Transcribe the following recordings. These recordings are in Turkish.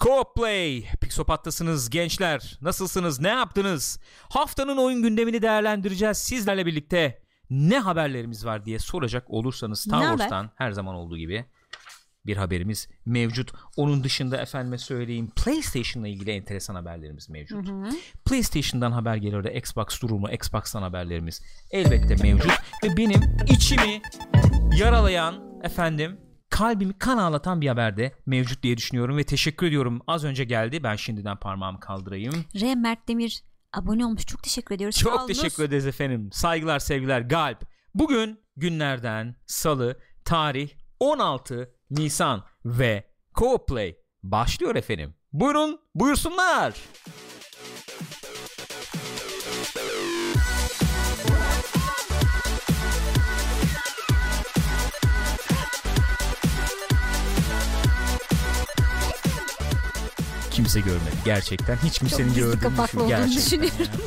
Co-op Play, Pixopat'tasınız gençler. Nasılsınız, ne yaptınız? Haftanın oyun gündemini değerlendireceğiz sizlerle birlikte. Ne haberlerimiz var diye soracak olursanız Star Ne haber? Wars'tan her zaman olduğu gibi bir haberimiz mevcut. Onun dışında efendime söyleyeyim PlayStation'la ilgili enteresan haberlerimiz mevcut. PlayStation'dan haber geliyor da Xbox durumu, Xbox'tan haberlerimiz elbette mevcut. Ve benim içimi yaralayan efendim kalbimi kan ağlatan bir haber de mevcut diye düşünüyorum ve teşekkür ediyorum. Az önce geldi. Ben şimdiden parmağımı kaldırayım. R. Mert Demir abone olmuş. Çok teşekkür ediyoruz. Çok olunuz. teşekkür ederiz efendim. Saygılar, sevgiler, galp. Bugün günlerden salı, tarih 16 Nisan ve Co Play başlıyor efendim. Buyurun, buyursunlar. Kimse görmedi gerçekten. Hiç Çok kimsenin gizli gördüğünü kapaklı düşün- gerçekten düşünüyorum.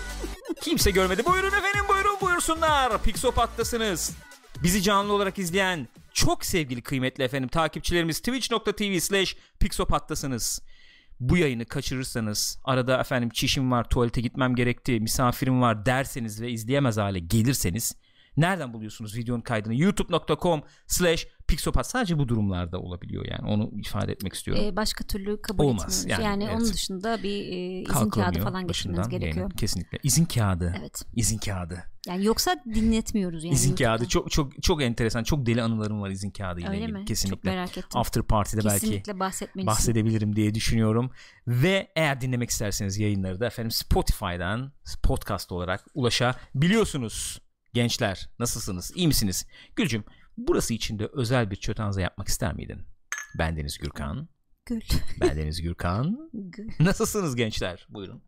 Kimse görmedi. Buyurun efendim buyurun buyursunlar. Pixopat'tasınız. Bizi canlı olarak izleyen çok sevgili kıymetli efendim takipçilerimiz twitch.tv slash pixopat'tasınız. Bu yayını kaçırırsanız arada efendim çişim var tuvalete gitmem gerekti misafirim var derseniz ve izleyemez hale gelirseniz nereden buluyorsunuz videonun kaydını youtube.com slash pixopat sadece bu durumlarda olabiliyor yani onu ifade etmek istiyorum. Ee, başka türlü kabul Olmaz, etmiyoruz. yani, Yani, evet. onun dışında bir e, izin kağıdı falan getirmeniz gerekiyor. yayına. Kesinlikle. İzin kağıdı. Evet. İzin kağıdı. Yani yoksa dinletmiyoruz yani. izin YouTube'dan. kağıdı çok çok çok enteresan. Çok deli anılarım var izin kağıdı ile ilgili. mi? Kesinlikle. Çok merak ettim. After Party'de belki Kesinlikle bahsetmelisin. bahsedebilirim diye düşünüyorum. Ve eğer dinlemek isterseniz yayınları da efendim Spotify'dan podcast olarak ulaşabiliyorsunuz. Gençler nasılsınız? İyi misiniz? Gülcüm burası için de özel bir çötanza yapmak ister miydin? Ben Deniz Gürkan. Gül. Ben Deniz Gürkan. Gül. Nasılsınız gençler? Buyurun.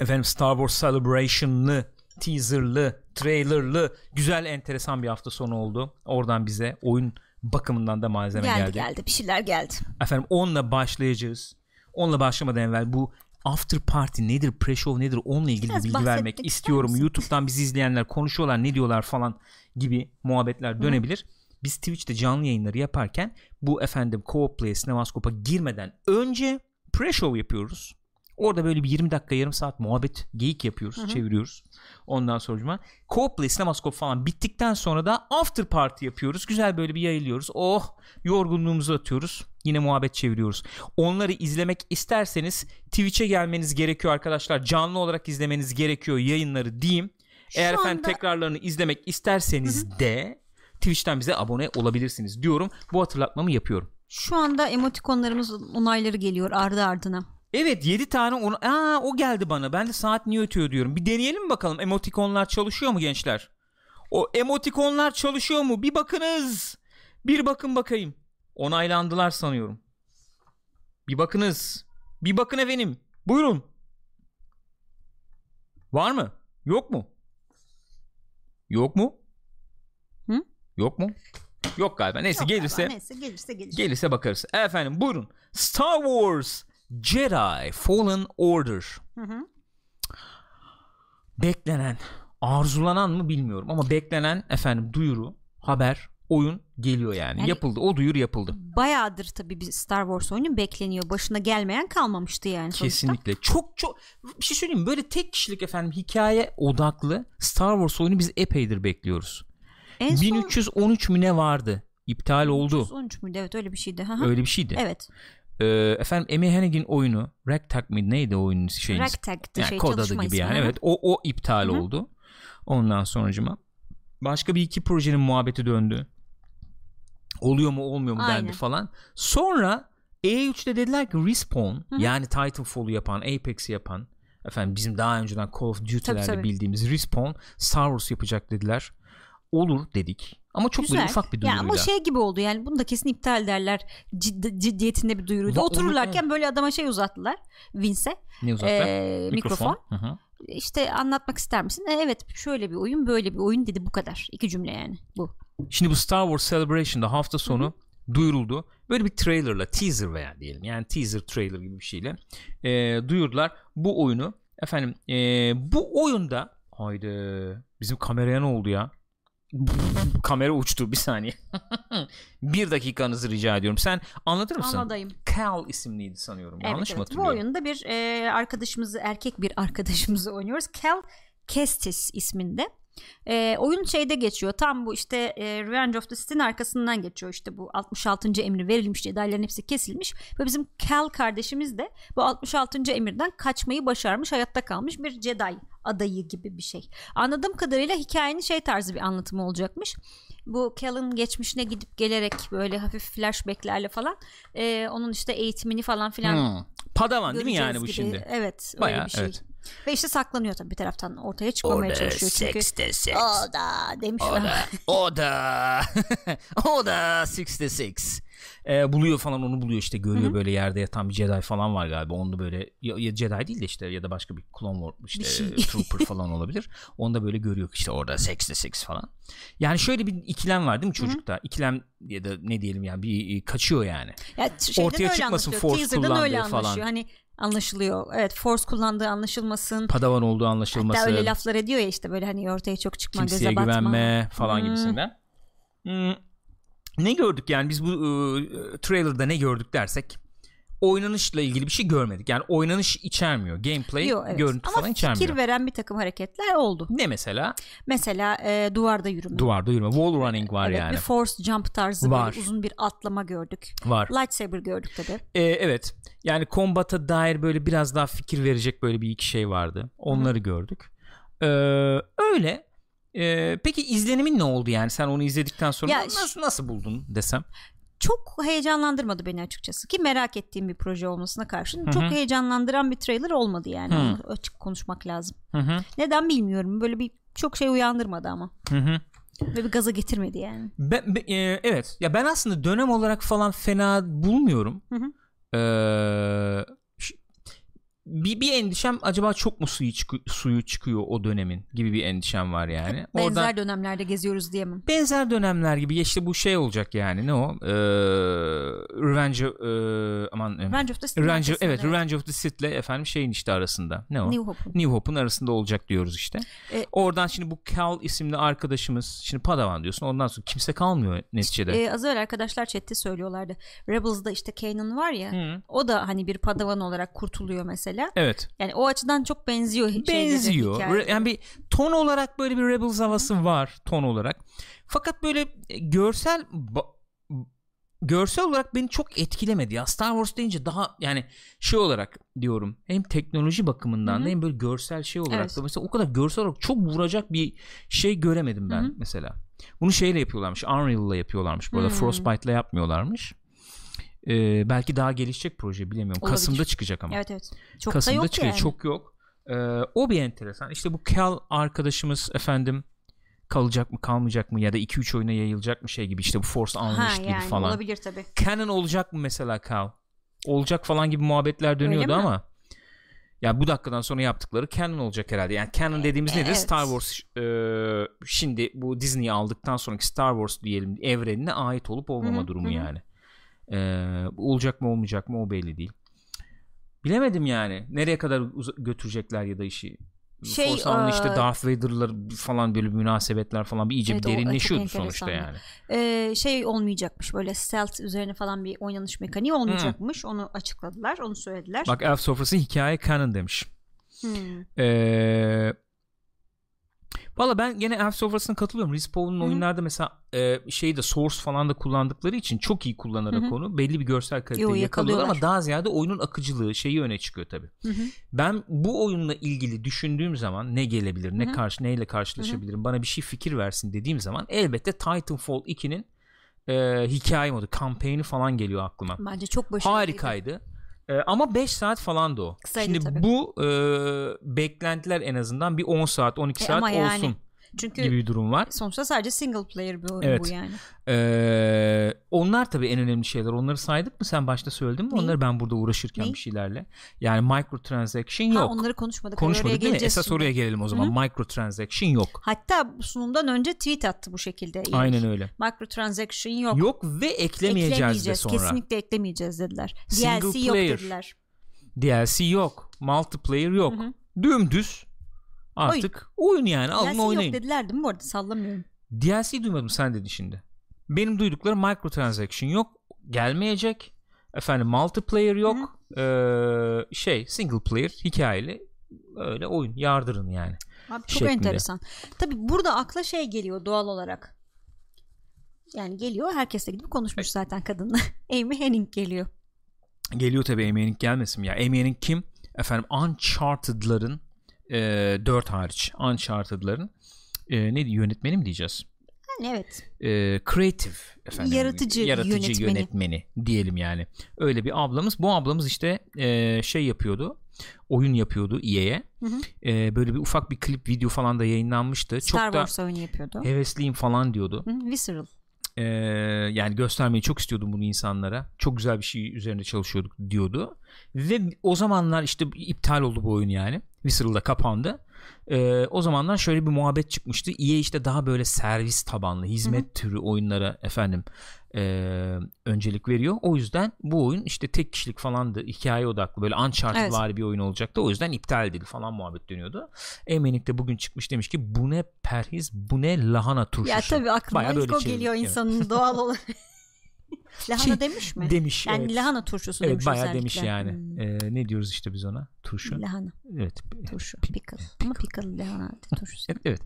Efendim Star Wars Celebration'lı, teaserlı, trailerlı, güzel enteresan bir hafta sonu oldu. Oradan bize oyun bakımından da malzeme Geldi, geldi. geldi Bir şeyler geldi. Efendim onunla başlayacağız. Onunla başlamadan evvel bu after party nedir, pre-show nedir onunla ilgili Biraz bir bilgi vermek istiyorum. YouTube'dan bizi izleyenler konuşuyorlar ne diyorlar falan gibi muhabbetler dönebilir. Biz Twitch'te canlı yayınları yaparken bu efendim Co-op Play Sinemaskop'a girmeden önce pre-show yapıyoruz. Orada böyle bir 20 dakika yarım saat muhabbet geyik yapıyoruz çeviriyoruz. Ondan sonra Co-op Play Sinemaskop falan bittikten sonra da after party yapıyoruz. Güzel böyle bir yayılıyoruz. Oh yorgunluğumuzu atıyoruz. Yine muhabbet çeviriyoruz. Onları izlemek isterseniz Twitch'e gelmeniz gerekiyor arkadaşlar. Canlı olarak izlemeniz gerekiyor yayınları diyeyim. Eğer Şu efendim anda- tekrarlarını izlemek isterseniz de Twitch'ten bize abone olabilirsiniz diyorum. Bu hatırlatmamı yapıyorum. Şu anda emotikonlarımız onayları geliyor ardı ardına. Evet 7 tane onu Aa, o geldi bana. Ben de saat niye ötüyor diyorum. Bir deneyelim bakalım emotikonlar çalışıyor mu gençler? O emotikonlar çalışıyor mu? Bir bakınız. Bir bakın bakayım. Onaylandılar sanıyorum. Bir bakınız. Bir bakın efendim. Buyurun. Var mı? Yok mu? Yok mu? Hı? Yok mu? Yok galiba. Neyse Yok gelirse galiba, Neyse gelirse gelir. Gelirse bakarız. Efendim buyurun. Star Wars Jedi Fallen Order. Hı hı. Beklenen, arzulanan mı bilmiyorum ama beklenen efendim duyuru, haber, oyun geliyor yani. Yani- yapıldı. O duyuru yapıldı. Bayağıdır tabii bir Star Wars oyunu bekleniyor. Başına gelmeyen kalmamıştı yani sonuçta. Kesinlikle. Çok çok bir şey söyleyeyim? Böyle tek kişilik efendim hikaye odaklı Star Wars oyunu biz epeydir bekliyoruz. En son 1313 mü ne vardı? İptal oldu. 13 müydü? Evet öyle bir şeydi. Hı. Öyle bir şeydi. Evet. Ee, efendim Amy Hennigan oyunu Ragtag mıydı neydi oyunun şeyiniz? Ragtag'dı yani şey kod adı gibi yani evet o o iptal Hı hı. oldu. Ondan sonracıma başka bir iki projenin muhabbeti döndü. Oluyor mu olmuyor mu dendi falan. Sonra E3'te dediler ki Respawn hı. yani Titanfall'u yapan, Apex'i yapan efendim bizim daha önceden Call of Duty'lerle tabii. bildiğimiz Respawn Star Wars yapacak dediler. Olur dedik. Ama çok böyle Güzel. ufak bir Ya duyuruyla. ama şey gibi oldu yani bunu da kesin iptal derler. Ciddi, ciddiyetinde bir duyuruydu. Va- Otururlarken böyle adama şey uzattılar. Vince'e. ne uzaklar? Ee, mikrofon. Hı. İşte anlatmak ister misin? E, evet şöyle bir oyun böyle bir oyun dedi bu kadar. İki cümle yani bu. Şimdi bu Star Wars Celebration'da hafta sonu duyuruldu. Böyle bir trailerla teaser veya diyelim yani teaser trailer gibi bir şeyle e, duyurdular bu oyunu. Efendim e, bu oyunda haydi bizim kameraya ne oldu ya? Kamera uçtu bir saniye. bir dakikanızı rica ediyorum. Sen anlatır mısın? Anladayım. Cal isimliydi sanıyorum. Evet, Yanlış mı evet. Bu hatırlıyorum? oyunda bir e, arkadaşımızı erkek bir arkadaşımızı oynuyoruz. Cal Kestis isminde. E, oyun şeyde geçiyor. Tam bu işte e, Revenge of the Sith'in arkasından geçiyor. İşte bu 66. emri verilmiş. Jedi'lerin hepsi kesilmiş. Ve bizim Cal kardeşimiz de bu 66. emirden kaçmayı başarmış. Hayatta kalmış bir Jedi adayı gibi bir şey. Anladığım kadarıyla hikayenin şey tarzı bir anlatımı olacakmış. Bu Cal'ın geçmişine gidip gelerek böyle hafif flashbacklerle falan e, onun işte eğitimini falan filan Hmm. Padawan değil mi yani bu gibi. şimdi? Evet öyle Bayağı, bir şey. evet. Ve işte saklanıyor tabii bir taraftan ortaya çıkmamaya çalışıyor çünkü. six. O da demiş O da, o da, o da 66. Ee, buluyor falan onu buluyor işte görüyor böyle yerde yatan bir Jedi falan var galiba. Onu da böyle ya, ya Jedi değil de işte ya da başka bir Clone War işte Bir şey. Trooper falan olabilir. Onu da böyle görüyor işte orada 66 falan. Yani şöyle bir ikilem var değil mi çocukta? İkilem ya da ne diyelim yani bir e, kaçıyor yani. Ya, Ortaya çıkmasın. Force kullandığı falan. Hani anlaşılıyor. Evet Force kullandığı anlaşılmasın. Padawan olduğu anlaşılması. Hatta öyle laflar ediyor ya işte böyle hani ortaya çok çıkma kimseye göze batma. güvenme falan Hmm. gibisinden. Hmm. Ne gördük yani biz bu e, trailer'da ne gördük dersek oynanışla ilgili bir şey görmedik. Yani oynanış içermiyor. Gameplay, Yok, evet. görüntü Ama falan içermiyor. fikir veren bir takım hareketler oldu. Ne mesela? Mesela e, duvarda yürüme. Duvarda yürüme. Wall running var evet, yani. Bir force jump tarzı Var. uzun bir atlama gördük. Var. Lightsaber gördük tabii. Ee, evet. Yani kombata dair böyle biraz daha fikir verecek böyle bir iki şey vardı. Onları gördük. Ee, öyle. Ee, peki izlenimin ne oldu yani? Sen onu izledikten sonra Ya nasıl nasıl buldun desem? Çok heyecanlandırmadı beni açıkçası ki merak ettiğim bir proje olmasına karşın Hı hı. çok heyecanlandıran bir trailer olmadı yani Hı. Onu açık konuşmak lazım. Hı hı. Neden bilmiyorum böyle bir çok şey uyandırmadı ama Hı hı. ve bir gaza getirmedi yani. Ben, ben- e, evet ya ben aslında dönem olarak falan fena bulmuyorum. Hı hı. Ee, bir, bir endişem acaba çok mu suyu, çıkı- suyu çıkıyor o dönemin gibi bir endişem var yani. Benzer Oradan dönemlerde geziyoruz diyemem. benzer dönemler gibi işte bu şey olacak yani ne o? Ee, Revenge e, aman e, Revenge of the Sith'in Revenge, arkasında, evet Revenge of the Sith'le efendim şeyin işte arasında. Ne o? New Hope'un. New Hope'un arasında olacak diyoruz işte. E- Oradan şimdi bu Cal isimli arkadaşımız şimdi Padawan diyorsun ondan sonra kimse kalmıyor neticede. Ee, az evvel arkadaşlar chatte söylüyorlardı. Rebels'da işte Kanan var ya Hı. o da hani bir padawan olarak kurtuluyor mesela. Evet. Yani o açıdan çok benziyor. benziyor. Re- yani bir ton olarak böyle bir Rebels havası var ton olarak. Fakat böyle e, görsel ba- görsel olarak beni çok etkilemedi ya. Star Wars deyince daha yani şey olarak diyorum. Hem teknoloji bakımından Hı da hem böyle görsel şey olarak Evet. da mesela o kadar görsel olarak çok vuracak bir şey göremedim ben Hı hı. mesela. Bunu şeyle yapıyorlarmış. Unreal'la yapıyorlarmış. Bu arada Hı. Frostbite'la yapmıyorlarmış. Ee, belki daha gelişecek proje bilemiyorum. Olabilir. Kasım'da çıkacak ama. Evet evet. Çok Kasım'da da yok çıkıyor. yani. Çok yok. Ee, o bir enteresan. İşte bu Cal arkadaşımız efendim kalacak mı kalmayacak mı ya da 2-3 oyuna yayılacak mı şey gibi işte bu Force ha, Unleashed yani gibi falan. olabilir tabii. Canon olacak mı mesela Cal? Olacak falan gibi muhabbetler dönüyordu ama ya bu dakikadan sonra yaptıkları canon olacak herhalde. Yani canon dediğimiz nedir? evet. Star Wars e, şimdi bu Disney'i aldıktan sonraki Star Wars diyelim evrenine ait olup olmama Hı hı, durumu hı hı. yani. E, bu olacak mı olmayacak mı o belli değil. Bilemedim yani. Nereye kadar götürecekler ya da işi. Şey, Force Unleashed'de eee, Darth Vader'lar falan böyle münasebetler falan bir iyice Evet, bir derinleşiyordu sonuçta yani. Ee, şey olmayacakmış böyle stealth üzerine falan bir oynanış mekaniği olmayacakmış. Onu açıkladılar. Onu söylediler. Bak Elf Sofrası hikaye canon demiş. Hmm. Ee, Valla ben gene Elf Sofrası'na katılıyorum. Respawn'un oyunlarda mesela e, şeyi de Source falan da kullandıkları için çok iyi kullanarak Hı hı. onu belli bir görsel kaliteyi Yo, yakalıyorlar ama daha ziyade oyunun akıcılığı şeyi öne çıkıyor tabii. Hı hı. Ben bu oyunla ilgili düşündüğüm zaman ne gelebilir, ne Hı hı. karşı neyle karşılaşabilirim, bana bir şey fikir versin dediğim zaman elbette Titanfall 2'nin e, hikaye modu, kampanyonu falan geliyor aklıma. Bence çok başarılıydı. Harikaydı. Ee, ama 5 saat falan da o. Kısaydı Şimdi tabii. bu e, beklentiler en azından bir 10 saat 12 E, saat ama yani olsun Çünkü gibi bir durum var. sonuçta sadece single player bir oyun Evet. bu yani. Ee, onlar tabii en önemli şeyler. Onları saydık mı? Sen başta söyledin mi? Neyi? Onları ben burada uğraşırken Neyi? bir şeylerle. Yani microtransaction Ha, yok. onları konuşmadık. Konuşmadık değil mi? Esas şimdi. oraya gelelim o zaman. Microtransaction yok. Hatta sunumdan önce tweet attı bu şekilde. EA. Aynen öyle. Microtransaction yok. Yok ve eklemeyeceğiz de sonra. Kesinlikle eklemeyeceğiz dediler. Single DLC yok player. dediler. DLC yok. Multiplayer yok. Hı hı. Dümdüz. Artık oyun, yani alın DLC oynayın. yok dediler değil mi bu arada sallamıyorum. DLC duymadım sen dedin şimdi. Benim duyduklarım microtransaction yok. Gelmeyecek. Efendim multiplayer yok. Ee, şey single player hikayeli öyle oyun yardırın yani. Abi çok şeklinde. enteresan. Tabi burada akla şey geliyor doğal olarak. Yani geliyor herkes de gidip konuşmuş zaten kadınla. Amy Henning geliyor. Geliyor tabii Amy Henning gelmesin ya. Amy Henning kim? Efendim Uncharted'ların e, 4 hariç Uncharted'ların e, ne yönetmeni mi diyeceğiz? Yani evet. E, creative efendim. Yaratıcı, yaratıcı yönetmeni. yönetmeni diyelim yani. Öyle bir ablamız. Bu ablamız işte e, şey yapıyordu. Oyun yapıyordu EA'ye. E, böyle bir ufak bir klip video falan da yayınlanmıştı. Star Çok Wars da oyunu yapıyordu. Hevesliyim falan diyordu. Hı, Visceral. Ee, yani göstermeyi çok istiyordum bunu insanlara. Çok güzel bir şey üzerinde çalışıyorduk diyordu. Ve o zamanlar işte iptal oldu bu oyun yani. Visceral'da kapandı. Ee, o zamanlar şöyle bir muhabbet çıkmıştı. EA işte daha böyle servis tabanlı hizmet Hı-hı. türü oyunlara efendim e, öncelik veriyor. O yüzden bu oyun işte tek kişilik falandı. Hikaye odaklı böyle Uncharted evet. bir oyun olacaktı. O yüzden iptal edildi falan muhabbet dönüyordu. Eminik de bugün çıkmış demiş ki bu ne perhiz bu ne lahana turşusu. Ya tabii aklıma Bayağı ilk o geliyor insanın doğal olarak. lahana şey, demiş mi? Demiş. Yani evet. lahana turşusu evet, demiş bayağı özellikle. demiş yani. Hmm. Ee, ne diyoruz işte biz ona? Turşu. Lahana. Evet. Turşu. Pickle. pickle. Ama pickle lahana turşusu. evet. evet.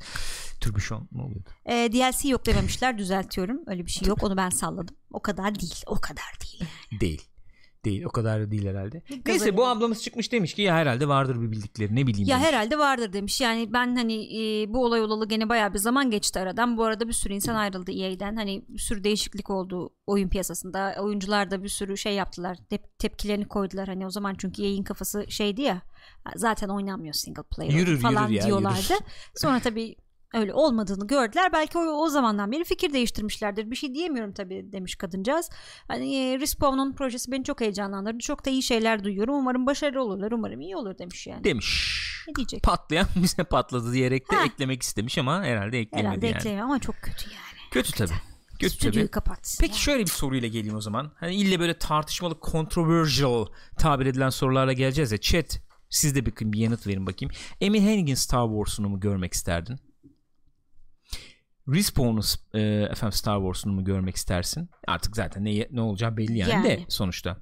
Türbüşon ne oluyor? Ee, DLC yok dememişler düzeltiyorum. Öyle bir şey yok. Onu ben salladım. O kadar değil. O kadar değil. Değil değil. O kadar değil herhalde. Neyse bu ablamız çıkmış demiş ki ya herhalde vardır bir bildikleri ne bileyim Ya demiş. herhalde vardır demiş. Yani ben hani e, bu olay olalı gene bayağı bir zaman geçti aradan. Bu arada bir sürü insan ayrıldı EA'den. Hani bir sürü değişiklik oldu oyun piyasasında. Oyuncular da bir sürü şey yaptılar. Tep- tepkilerini koydular. Hani o zaman çünkü EA'in kafası şeydi ya. Zaten oynanmıyor single player yürür, falan yürür ya, diyorlardı. Yürür. Sonra tabii öyle olmadığını gördüler. Belki o, o zamandan beri fikir değiştirmişlerdir. Bir şey diyemiyorum tabii demiş kadıncağız. Hani e, Respawn'un projesi beni çok heyecanlandırdı. Çok da iyi şeyler duyuyorum. Umarım başarılı olurlar. Umarım iyi olur demiş yani. Demiş. Ne diyecek? Patlayan bize patladı diyerek de ha. eklemek istemiş ama herhalde eklemedi herhalde yani. eklemiyor ama çok kötü yani. Kötü tabii. Kötü Stüdyoyu kapat. Peki yani. şöyle bir soruyla geleyim o zaman. Hani ille böyle tartışmalı, controversial tabir edilen sorularla geleceğiz ya. Chat siz de bir, bir yanıt verin bakayım. Amy Hennig'in Star Wars'unu mu görmek isterdin? Respawn'un e, efendim Star Wars'unu mu görmek istersin? Artık zaten ne ne olacağı belli yani, yani. de sonuçta.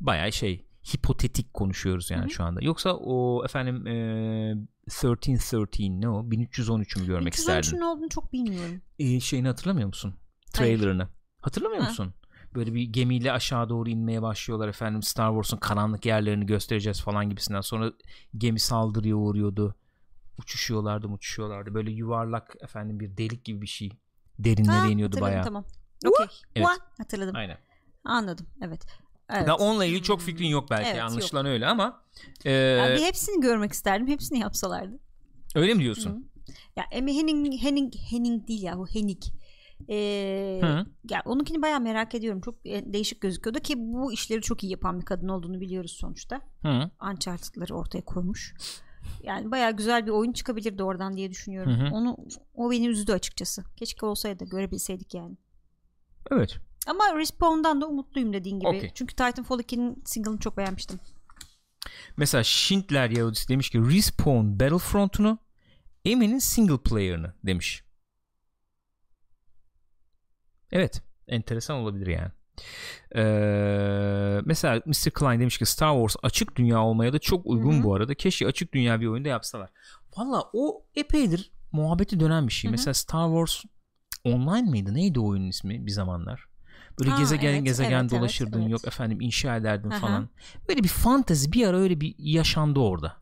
Bayağı şey hipotetik konuşuyoruz yani Hı-hı. şu anda. Yoksa o efendim e, 1313 ne o? 1313'ü mü görmek 1313 isterdin? 1313'ün ne olduğunu çok bilmiyorum. E, şeyini hatırlamıyor musun? Trailer'ını. Hayır. Hatırlamıyor ha. musun? Böyle bir gemiyle aşağı doğru inmeye başlıyorlar efendim Star Wars'un karanlık yerlerini göstereceğiz falan gibisinden. Sonra gemi saldırıya uğruyordu uçuşuyorlardı uçuşuyorlardı böyle yuvarlak efendim bir delik gibi bir şey derinlere ha, iniyordu bayağı. Tamam. Okay. Evet. Hatırladım. Aynen. Anladım. Evet. Evet. Daha onunla ilgili çok fikrin yok belki evet, anlaşılan yok. öyle ama e, yani hepsini görmek isterdim. Hepsini yapsalardı. Öyle mi diyorsun? Hı. Ya Amy Henning Henning Henning değil ya o Henning. Ee, ya onunkini bayağı merak ediyorum. Çok değişik gözüküyordu ki bu işleri çok iyi yapan bir kadın olduğunu biliyoruz sonuçta. Hı. Uncharted'ları ortaya koymuş. Yani baya güzel bir oyun çıkabilirdi oradan diye düşünüyorum. Hı hı. Onu o beni üzdü açıkçası. Keşke olsaydı görebilseydik yani. Evet. Ama Respawn'dan da umutluyum dediğin gibi. Okay. Çünkü Titanfall 2'nin single'ını çok beğenmiştim. Mesela Schindler Yahudisi demiş ki Respawn Battlefront'unu Emin'in single player'ını demiş. Evet. Enteresan olabilir yani. Ee, mesela Mr. Klein demiş ki Star Wars açık dünya olmaya da çok uygun Hı-hı. bu arada. Keşke açık dünya bir oyunda yapsalar. Valla o epeydir muhabbeti dönen bir şey. Hı-hı. Mesela Star Wars online mıydı? Neydi o oyunun ismi bir zamanlar? Böyle ha, gezegen evet, gezegen evet, dolaşırdın evet, evet. yok efendim inşa ederdin Aha. falan. Böyle bir fantezi bir ara öyle bir yaşandı orada.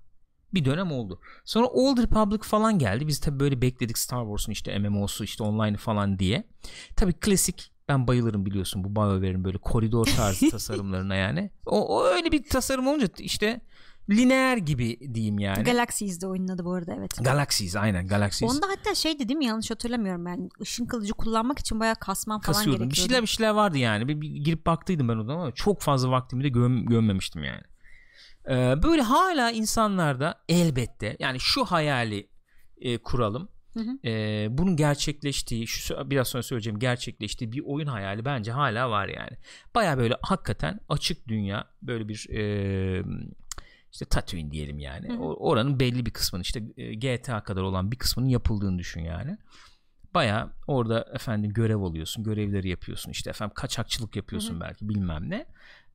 Bir dönem oldu. Sonra Old Republic falan geldi. Biz tabii böyle bekledik Star Wars'un işte MMO'su işte online falan diye. Tabii klasik ben bayılırım biliyorsun bu BioWare'in böyle koridor tarzı tasarımlarına yani. O, o öyle bir tasarım olunca işte lineer gibi diyeyim yani. Galaxies de oyunun adı bu arada evet. Galaxies aynen Galaxies. Onda hatta şey dedim yanlış hatırlamıyorum ben ışın kılıcı kullanmak için bayağı kasman falan Kasıyordum. gerekiyordu. Bir şeyler bir şeyler vardı yani. Bir, bir girip baktıydım ben o zaman ama çok fazla vaktimi de göm, gömmemiştim yani. Ee, böyle hala insanlarda elbette yani şu hayali e, kuralım Hı hı. E, bunun gerçekleştiği şu biraz sonra söyleyeceğim gerçekleştiği bir oyun hayali bence hala var yani. Baya böyle hakikaten açık dünya böyle bir e, işte Tatooine diyelim yani. Hı hı. Oranın belli bir kısmının işte GTA kadar olan bir kısmının yapıldığını düşün yani. baya orada efendim görev alıyorsun görevleri yapıyorsun işte efendim kaçakçılık yapıyorsun Hı hı. belki bilmem ne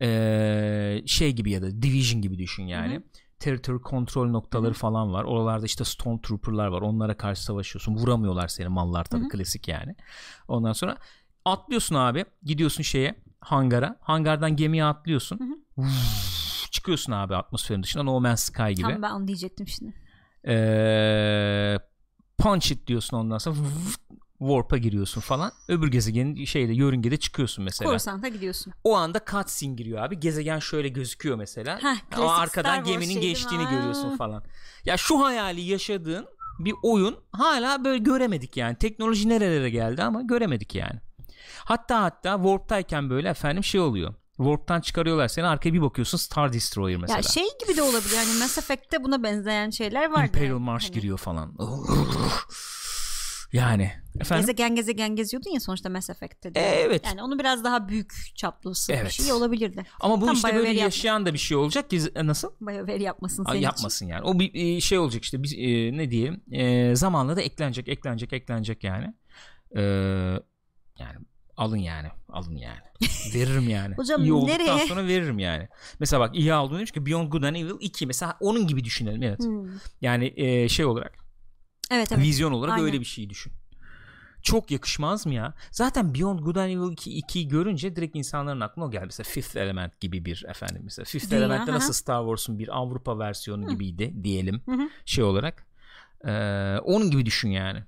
Ee, şey gibi ya da division gibi düşün yani Hı hı. Territory kontrol noktaları Hı hı. falan var. Oralarda işte stormtrooperlar var. Onlara karşı savaşıyorsun. Vuramıyorlar seni mallar tabii Hı hı. klasik yani. Ondan sonra atlıyorsun abi. Gidiyorsun şeye hangara. Hangardan gemiye atlıyorsun. Vuv, çıkıyorsun abi atmosferin dışına No Man's Sky gibi. Tam ben onu diyecektim şimdi. ee, punch it diyorsun ondan sonra. Vıv, warp'a giriyorsun falan. Öbür gezegenin şeyde yörüngede çıkıyorsun mesela. Coruscant'a gidiyorsun. O anda cutscene giriyor abi. Gezegen şöyle gözüküyor mesela. Heh, klasik arkadan geminin geçtiğini Aa. görüyorsun falan. Ya şu hayali yaşadığın bir oyun hala böyle göremedik yani. Teknoloji nerelere geldi ama göremedik yani. Hatta hatta Warp'tayken böyle efendim şey oluyor. Warp'tan çıkarıyorlar seni arkaya bir bakıyorsun Star Destroyer mesela. Ya şey gibi de olabilir. Yani Mass Effect'te buna benzeyen şeyler var. Imperial March giriyor falan. Yani efendim Gezegen gezegen geziyordun ya sonuçta Mass Effect'te de. Evet. Yani onu biraz daha büyük çaplısı bir Evet. şey olabilirdi. ama bu Tam işte böyle yapma. yaşayan da bir şey olacak ki e, nasıl? BioWare yapmasın senin yapmasın yani. O bir e, şey olacak işte biz e, ne diyelim e, zamanla da eklenecek eklenecek eklenecek yani. E, yani alın yani alın yani. Veririm yani. Hocam İyi olduktan nereye? sonra veririm yani. Mesela bak iyi olduğunu demiş ki Beyond Good and Evil 2 mesela onun gibi düşünelim evet. için. Hmm. Yani e, şey olarak Evet evet. Vizyon olarak Aynen. öyle bir şey düşün. Çok yakışmaz mı ya? Zaten Beyond Good and Evil 2, 2'yi görünce direkt insanların aklına o geldi. Mesela Fifth Element gibi bir efendim mesela. Fifth Dünya, Element'te hı hı. nasıl Star Wars'un bir Avrupa versiyonu gibiydi diyelim Hı hı. şey olarak. Ee, onun gibi düşün yani.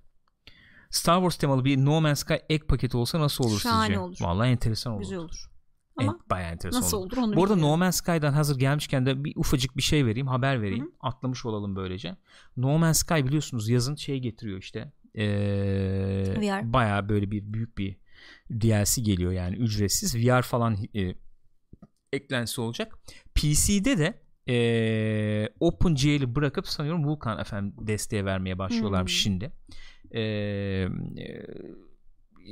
Star Wars temalı bir No Man's Sky ek paketi olsa nasıl olur Şahane sizce? olur. Vallahi enteresan olur. Güzel olur. En- Ama bayağı enteresan nasıl olur. olur onu Bu arada bilmiyorum. No Man's Sky'dan hazır gelmişken de bir ufacık bir şey vereyim, haber vereyim. Atlamış olalım böylece. No Man's Sky biliyorsunuz yazın şey getiriyor işte. Ee, VR. bayağı böyle bir büyük bir DLC geliyor yani ücretsiz. VR falan e, eklentisi olacak. PC'de de e, OpenGL'i bırakıp sanıyorum Vulkan efendim desteğe vermeye başlıyorlarmış Hmm. şimdi. E, e,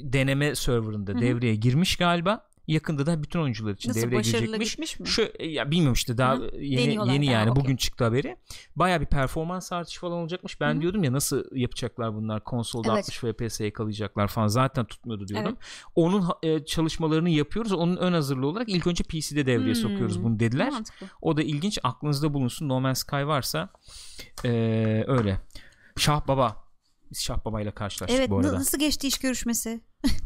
deneme serverında Hı hı. devreye girmiş galiba. Yakında da bütün oyuncular için Nasıl devreye girecekmiş. mi? Şu e, ya bilmiyorum işte daha Hı. yeni Deniyorlar yeni yani okey. bugün çıktı haberi. Baya bir performans artışı falan olacakmış. Ben Hı hı. diyordum ya nasıl yapacaklar bunlar konsolda Evet. 60 FPS yakalayacaklar falan zaten tutmuyordu diyordum. Onun ha- e, çalışmalarını yapıyoruz. Onun ön hazırlığı olarak ilk önce PC'de devreye Hmm. sokuyoruz bunu dediler. Mantıklı. O da ilginç. Aklınızda bulunsun. No Man's Sky varsa e, öyle. Şah Baba. Biz Şah Baba ile karşılaştık Evet bu arada. na- nasıl geçti iş görüşmesi?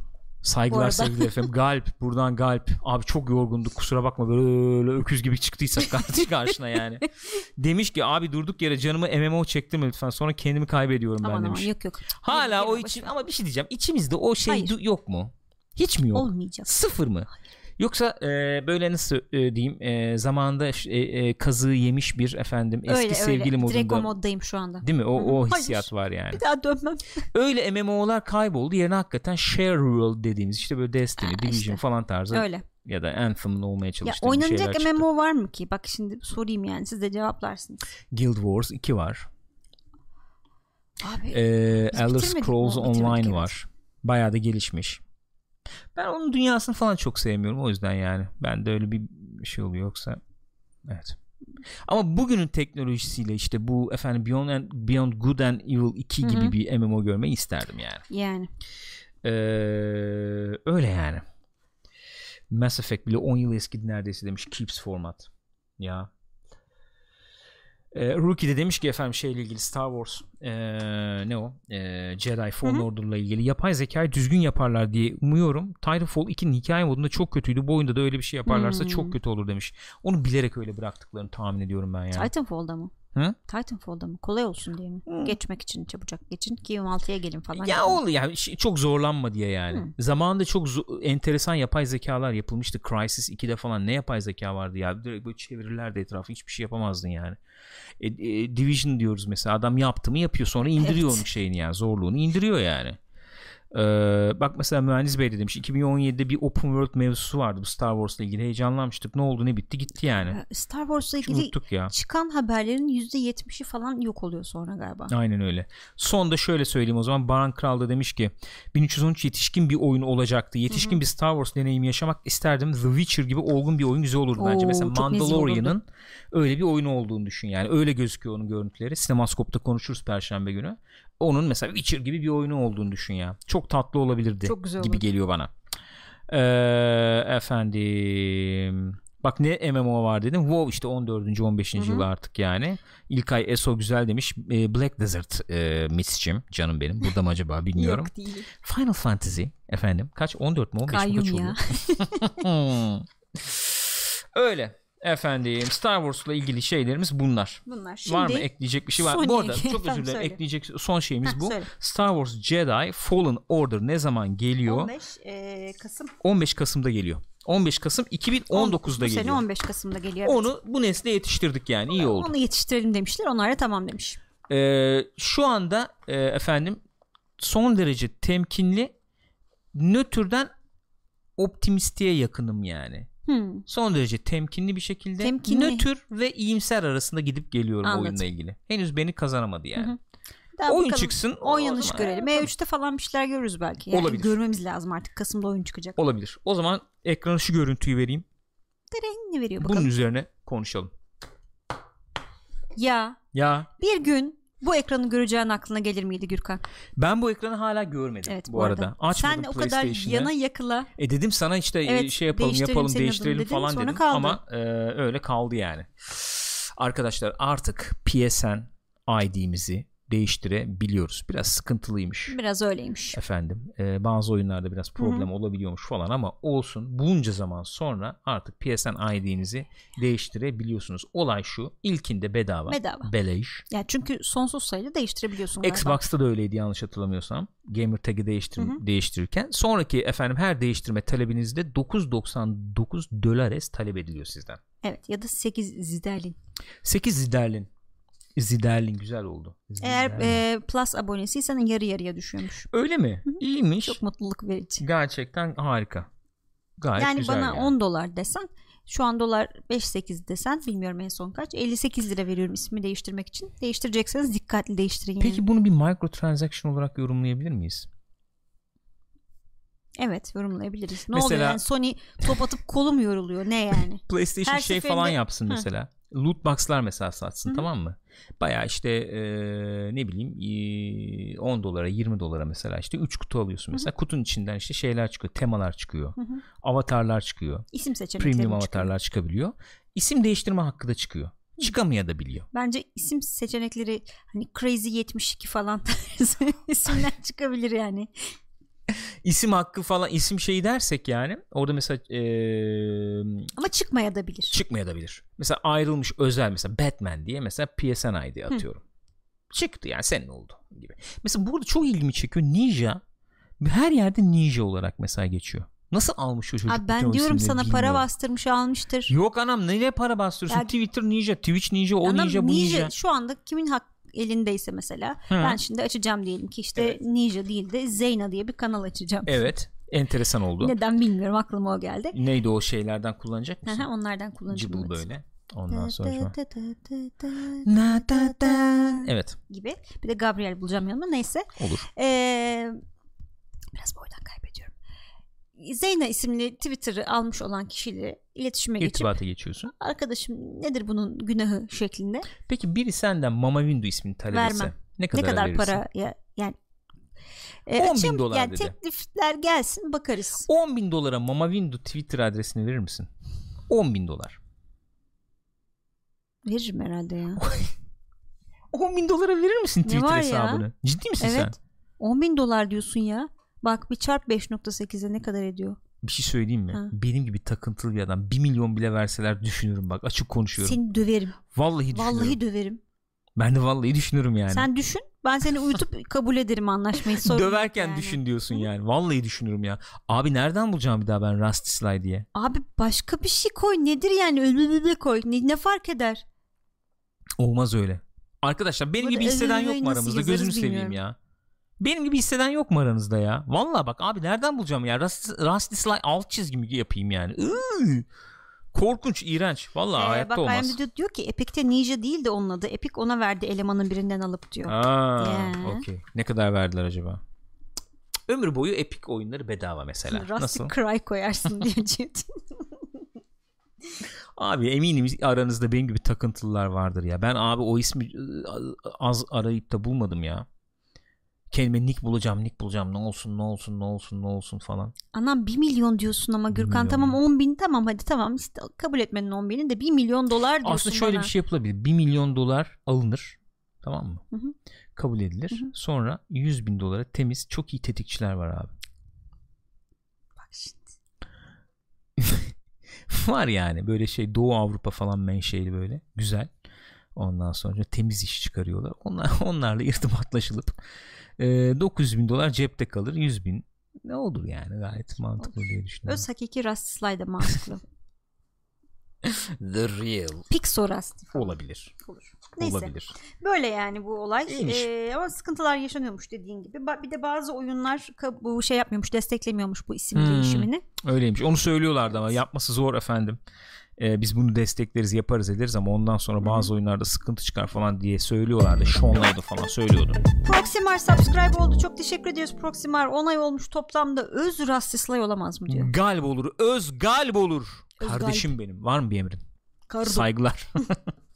Saygılar sevgiler efendim. Galp buradan Galp. Abi çok yorgunduk kusura bakma böyle öküz gibi çıktıysak karşı karşına yani. Demiş ki abi durduk yere canımı MMO çektirme lütfen sonra kendimi kaybediyorum Aman ben aman demiş. yok yok. Hala Yeme, o için ama bir şey diyeceğim. İçimizde o şey Hayır. yok mu? Hiç mi yok? Olmayacak. Sıfır mı? Yoksa e, böyle nasıl e, diyeyim e, zamanında e, e, kazığı yemiş bir efendim eski öyle sevgili öyle. Direkt o modunda moddayım şu anda. değil mi? O, o Hayır. hissiyat var yani. Bir daha dönmem. Öyle MMO'lar kayboldu. Yerine hakikaten Share World dediğimiz işte böyle Destiny, Ha, Division işte. falan tarzı Öyle. ya da Anthem'ın olmaya Ya çalıştığı bir oynanacak şeyler çıktı. MMO var mı ki? Bak şimdi sorayım yani siz de cevaplarsınız. Guild Wars 2 var. Abi Ee, Elder mi? Scrolls Bitirmedik, Online evet. var. Bayağı da gelişmiş. Ben onun dünyasını falan çok sevmiyorum o yüzden yani. Ben de öyle bir şey oluyor yoksa evet. Ama bugünün teknolojisiyle işte bu efendim Beyond, and, Beyond Good and Evil 2 Hı gibi bir MMO görmeyi isterdim yani. yani. Ee, öyle yani. Mass Effect bile 10 yıl eski neredeyse demiş Keeps format. Ya. Ee, Rookie de demiş ki efendim şeyle ilgili Star Wars ee, ne o Ee, Jedi Fallen Hı hı. Order'la ilgili yapay zekayı düzgün yaparlar diye umuyorum. Titanfall 2'nin hikaye modunda çok kötüydü. Bu oyunda da öyle bir şey yaparlarsa Hmm. çok kötü olur demiş. Onu bilerek öyle bıraktıklarını tahmin ediyorum ben yani. Titanfall'da mı? Hı? Titanfall'da mı? Kolay olsun diye mi? Hı. Geçmek için çabucak geçin ki 26'ya gelin falan. Ya gibi. ol yani şey- çok zorlanma diye yani. Hmm. Zamanında çok enteresan yapay zekalar yapılmıştı. Crysis 2'de falan ne yapay zeka vardı ya. Direkt böyle çevirirlerdi etrafı. Hiçbir şey yapamazdın yani. E, e, Division diyoruz mesela. Adam yaptı mı yapıyor. Sonra indiriyor onun şeyini yani. Zorluğunu indiriyor yani. Ee, bak mesela Mühendis Bey de demiş 2017'de bir open world mevzusu vardı bu Star Wars'la ilgili heyecanlanmıştık ne oldu ne bitti gitti yani Ya, Star Wars'la ilgili ya çıkan haberlerin %70'i falan yok oluyor sonra galiba. Aynen öyle. Son da şöyle söyleyeyim o zaman Baran Kral da demiş ki 1313 yetişkin bir oyun olacaktı. Yetişkin bir Star Wars deneyimi yaşamak isterdim. The Witcher gibi olgun bir oyun güzel olurdu bence. Oo, Mesela çok nezih Mandalorian'ın öyle bir oyun olduğunu düşün yani. Öyle gözüküyor onun görüntüleri. Sinemaskop'ta konuşuruz perşembe günü. onun mesela Witcher gibi bir oyunu olduğunu düşün ya. Çok tatlı olabilirdi Çok güzel gibi olurdu. geliyor bana. Ee, efendim Bak ne MMO var dedim. WoW işte 14. 15. Hı hı. yılı artık yani. İlkay Eso güzel demiş. Ee, Black Desert e, Miss'cim canım benim. Burada mı acaba bilmiyorum. Yok değil. Final Fantasy efendim. Kaç? 14 mu 15 mi? Kaç Kayyum oluyor? Öyle. Efendim Star Wars'la ilgili şeylerimiz bunlar. Bunlar. Şimdi var mı ekleyecek bir şey var? Bu arada çok özür dilerim. Ekleyecek son şeyimiz Heh, bu. söyle. Star Wars Jedi Fallen Order ne zaman geliyor? 15, 15 e, Kasım. Kasım'da geliyor. 15 Kasım 2019'da bu sene geliyor. 15 Kasım'da geliyor. evet. Onu bu nesle yetiştirdik yani iyi oldu. Onu yetiştirelim demişler. Onlar da tamam demiş. Ee, şu anda e, efendim son derece temkinli nötrden optimistiğe yakınım yani. Hmm. Son derece temkinli bir şekilde Temkinli. nötr ve iyimser arasında gidip geliyorum Anladım. oyunla ilgili. Henüz beni kazanamadı yani. Hı hı. Daha Oyun bakalım. çıksın. o Oynanış zaman- görelim. E3'te falan bir şeyler görürüz belki. Yani Olabilir. Görmemiz lazım artık. Kasım'da oyun çıkacak. Olabilir. O zaman ekrana şu görüntüyü vereyim. Tereng ne veriyor bakalım. Bunun üzerine konuşalım. Ya Ya bir gün bu ekranı göreceğin aklına gelir miydi Gürkan? ben bu ekranı hala görmedim Evet bu, arada. Açmadım Sen o kadar yana yakıla E dedim sana işte e, Evet, şey yapalım değiştirelim yapalım değiştirelim dedin, falan dedim kaldı. ama e, öyle kaldı yani. Arkadaşlar artık PSN ID'mizi değiştirebiliyoruz. Biraz sıkıntılıymış. biraz öyleymiş. Efendim e, bazı oyunlarda biraz problem olabiliyormuş falan ama olsun bunca zaman sonra artık PSN ID'nizi değiştirebiliyorsunuz. Olay şu ilkinde bedava. Bedava. Beleş. Yani çünkü sonsuz sayıda değiştirebiliyorsun. Xbox'ta da öyleydi yanlış hatırlamıyorsam. Gamer tag'i değiştir değiştirirken. Sonraki efendim her değiştirme talebinizde 9.99 dolares talep ediliyor sizden. Evet ya da 8 ziderlin. 8 ziderlin. Ziderlin güzel oldu. Eğer Ziderlin. e, Plus abonesiysen yarı yarıya düşüyormuş. Öyle mi? İyiymiş. Çok mutluluk verici. Gerçekten harika. Gayet yani güzel bana yani. 10 dolar desen şu an dolar 5.8 desen bilmiyorum en son kaç 58 lira veriyorum ismi değiştirmek için değiştirecekseniz dikkatli değiştirin yani. Peki bunu bir microtransaction olarak yorumlayabilir miyiz? evet yorumlayabiliriz ne Mesela- oluyor yani Sony top atıp kolum yoruluyor ne yani PlayStation Her şey seferinde- falan yapsın mesela. Loot box'lar mesela satsın Hı hı. tamam mı? Baya işte e, ne bileyim e, 10 dolara 20 dolara mesela işte 3 kutu alıyorsun mesela. Kutunun içinden işte şeyler çıkıyor. Temalar çıkıyor. Hı hı. Avatarlar çıkıyor. isim seçenekleri Premium çıkıyor. avatarlar çıkabiliyor. İsim değiştirme hakkı da çıkıyor. Çıkamayabiliyor. Bence isim seçenekleri hani Crazy 72 falan tarzı isimler çıkabilir yani. İsim hakkı falan isim şeyi dersek yani orada mesela e, Ama çıkmaya da bilir. çıkmayabilir. Mesela ayrılmış özel mesela Batman diye mesela PSN ID atıyorum. Çıktı yani senin oldu gibi. Mesela burada çok ilgimi çekiyor. Ninja her yerde Ninja olarak mesela geçiyor. Nasıl almış o çocuk? Abi ben diyorum sana para bilmiyorum. bastırmış almıştır. Yok anam nereye para bastırıyorsun? Ya- Twitter Ninja, Twitch Ninja, o Anam Ninja, bu Ninja. Şu anda kimin hak elindeyse mesela Hı. ben şimdi açacağım diyelim ki işte Evet. Ninja değil de Zeyna diye bir kanal açacağım. Evet. Enteresan oldu. Neden bilmiyorum aklıma o geldi. Neydi o şeylerden kullanacak Hı mısın? hı, Onlardan kullanacağım. Cıbıl evet. böyle. Ondan sonra. Evet gibi. Bir de Gabriel bulacağım yanıma neyse. olur. Ee, biraz boydan kaybediyorum. Zeyna isimli Twitter'ı almış olan kişiyle iletişime geçip İrtibata geçiyorsun. arkadaşım nedir bunun günahı şeklinde Peki biri senden Mama Windu ismini talep etse Vermem. ne kadar, ne kadar verirsin? para ya, yani e, 10 bin açayım, dolar yani dedi. teklifler gelsin bakarız. 10 bin dolara Mama Windu Twitter adresini verir misin? 10 bin dolar. Veririm herhalde ya. 10 bin dolara verir misin Twitter hesabını? Ciddi misin sen? evet. 10 bin dolar diyorsun ya. Bak bir çarp 5.8'e ne kadar ediyor? Bir şey söyleyeyim mi? Ha. Benim gibi takıntılı bir adam 1 milyon bile verseler düşünürüm bak açık konuşuyorum. Seni döverim. Vallahi düşünürüm. Vallahi döverim. Ben de vallahi düşünürüm yani. Sen düşün. Ben seni uyutup kabul ederim anlaşmayı. Sorun Döverken yani. düşün diyorsun yani. Vallahi düşünürüm ya. Abi nereden bulacağım bir daha ben Rusty Sly diye? Abi başka bir şey koy. Nedir yani? Ölü koy. Ne, ne fark eder? Olmaz öyle. Arkadaşlar benim gibi hisseden yok mu aramızda? Gözünü seveyim ya. Benim gibi hisseden yok mu aranızda ya? Vallahi bak abi nereden bulacağım ya? Rusty, Rusty Sly alt çizgimi yapayım yani. Iıı. Korkunç, iğrenç. Vallahi Ee, hayatta bak olmaz. IMDb diyor ki Epic'te Ninja değil de onun adı. Epic ona verdi elemanın birinden alıp diyor. Aa, Ya. okey. Ne kadar verdiler acaba? Ömür boyu Epic oyunları bedava mesela. Rusty Nasıl? Cry koyarsın Cid. Abi eminim aranızda benim gibi takıntılılar vardır ya. Ben abi o ismi ıı, az arayıp da bulmadım ya. Kendime nick bulacağım nick bulacağım ne olsun ne olsun ne olsun ne olsun falan. Anam 1 milyon diyorsun ama Gürkan milyon tamam ya. 10 bin tamam hadi tamam işte kabul etmenin 10 bini de 1 milyon dolar diyorsun Aslında şöyle bana. bir şey yapılabilir 1 milyon dolar alınır tamam mı? Hı hı. Kabul edilir. Hı hı. Sonra 100 bin dolara temiz çok iyi tetikçiler var abi. Bak şimdi. var yani böyle şey Doğu Avrupa falan menşeli böyle güzel. Ondan sonra temiz iş çıkarıyorlar. Onlar, onlarla irtibatlaşılıp e, 900 bin dolar cepte kalır 100 bin ne olur yani gayet mantıklı diye düşünüyorum. Öz hakiki Rastislay'da mantıklı. The real Pixo Rasti olabilir. olur. Neyse. Olabilir. Böyle yani bu olay. İyiymiş. Ee, ama sıkıntılar yaşanıyormuş dediğin gibi. Ba- Bir de bazı oyunlar ka- bu şey yapmıyormuş, desteklemiyormuş bu isim Hmm. değişimini. Öyleymiş. Onu söylüyorlardı ama yapması zor efendim. Ee, biz bunu destekleriz yaparız ederiz ama ondan sonra bazı oyunlarda sıkıntı çıkar falan diye söylüyorlardı. Sean'laydı falan söylüyordu. Proximar subscribe oldu. Çok teşekkür ediyoruz Proximar. Onay olmuş toplamda öz Rastislay olamaz mı diyor. Galip olur. Öz galip olur. Öz Kardeşim benim. Var mı bir emrin? Kardo. Saygılar.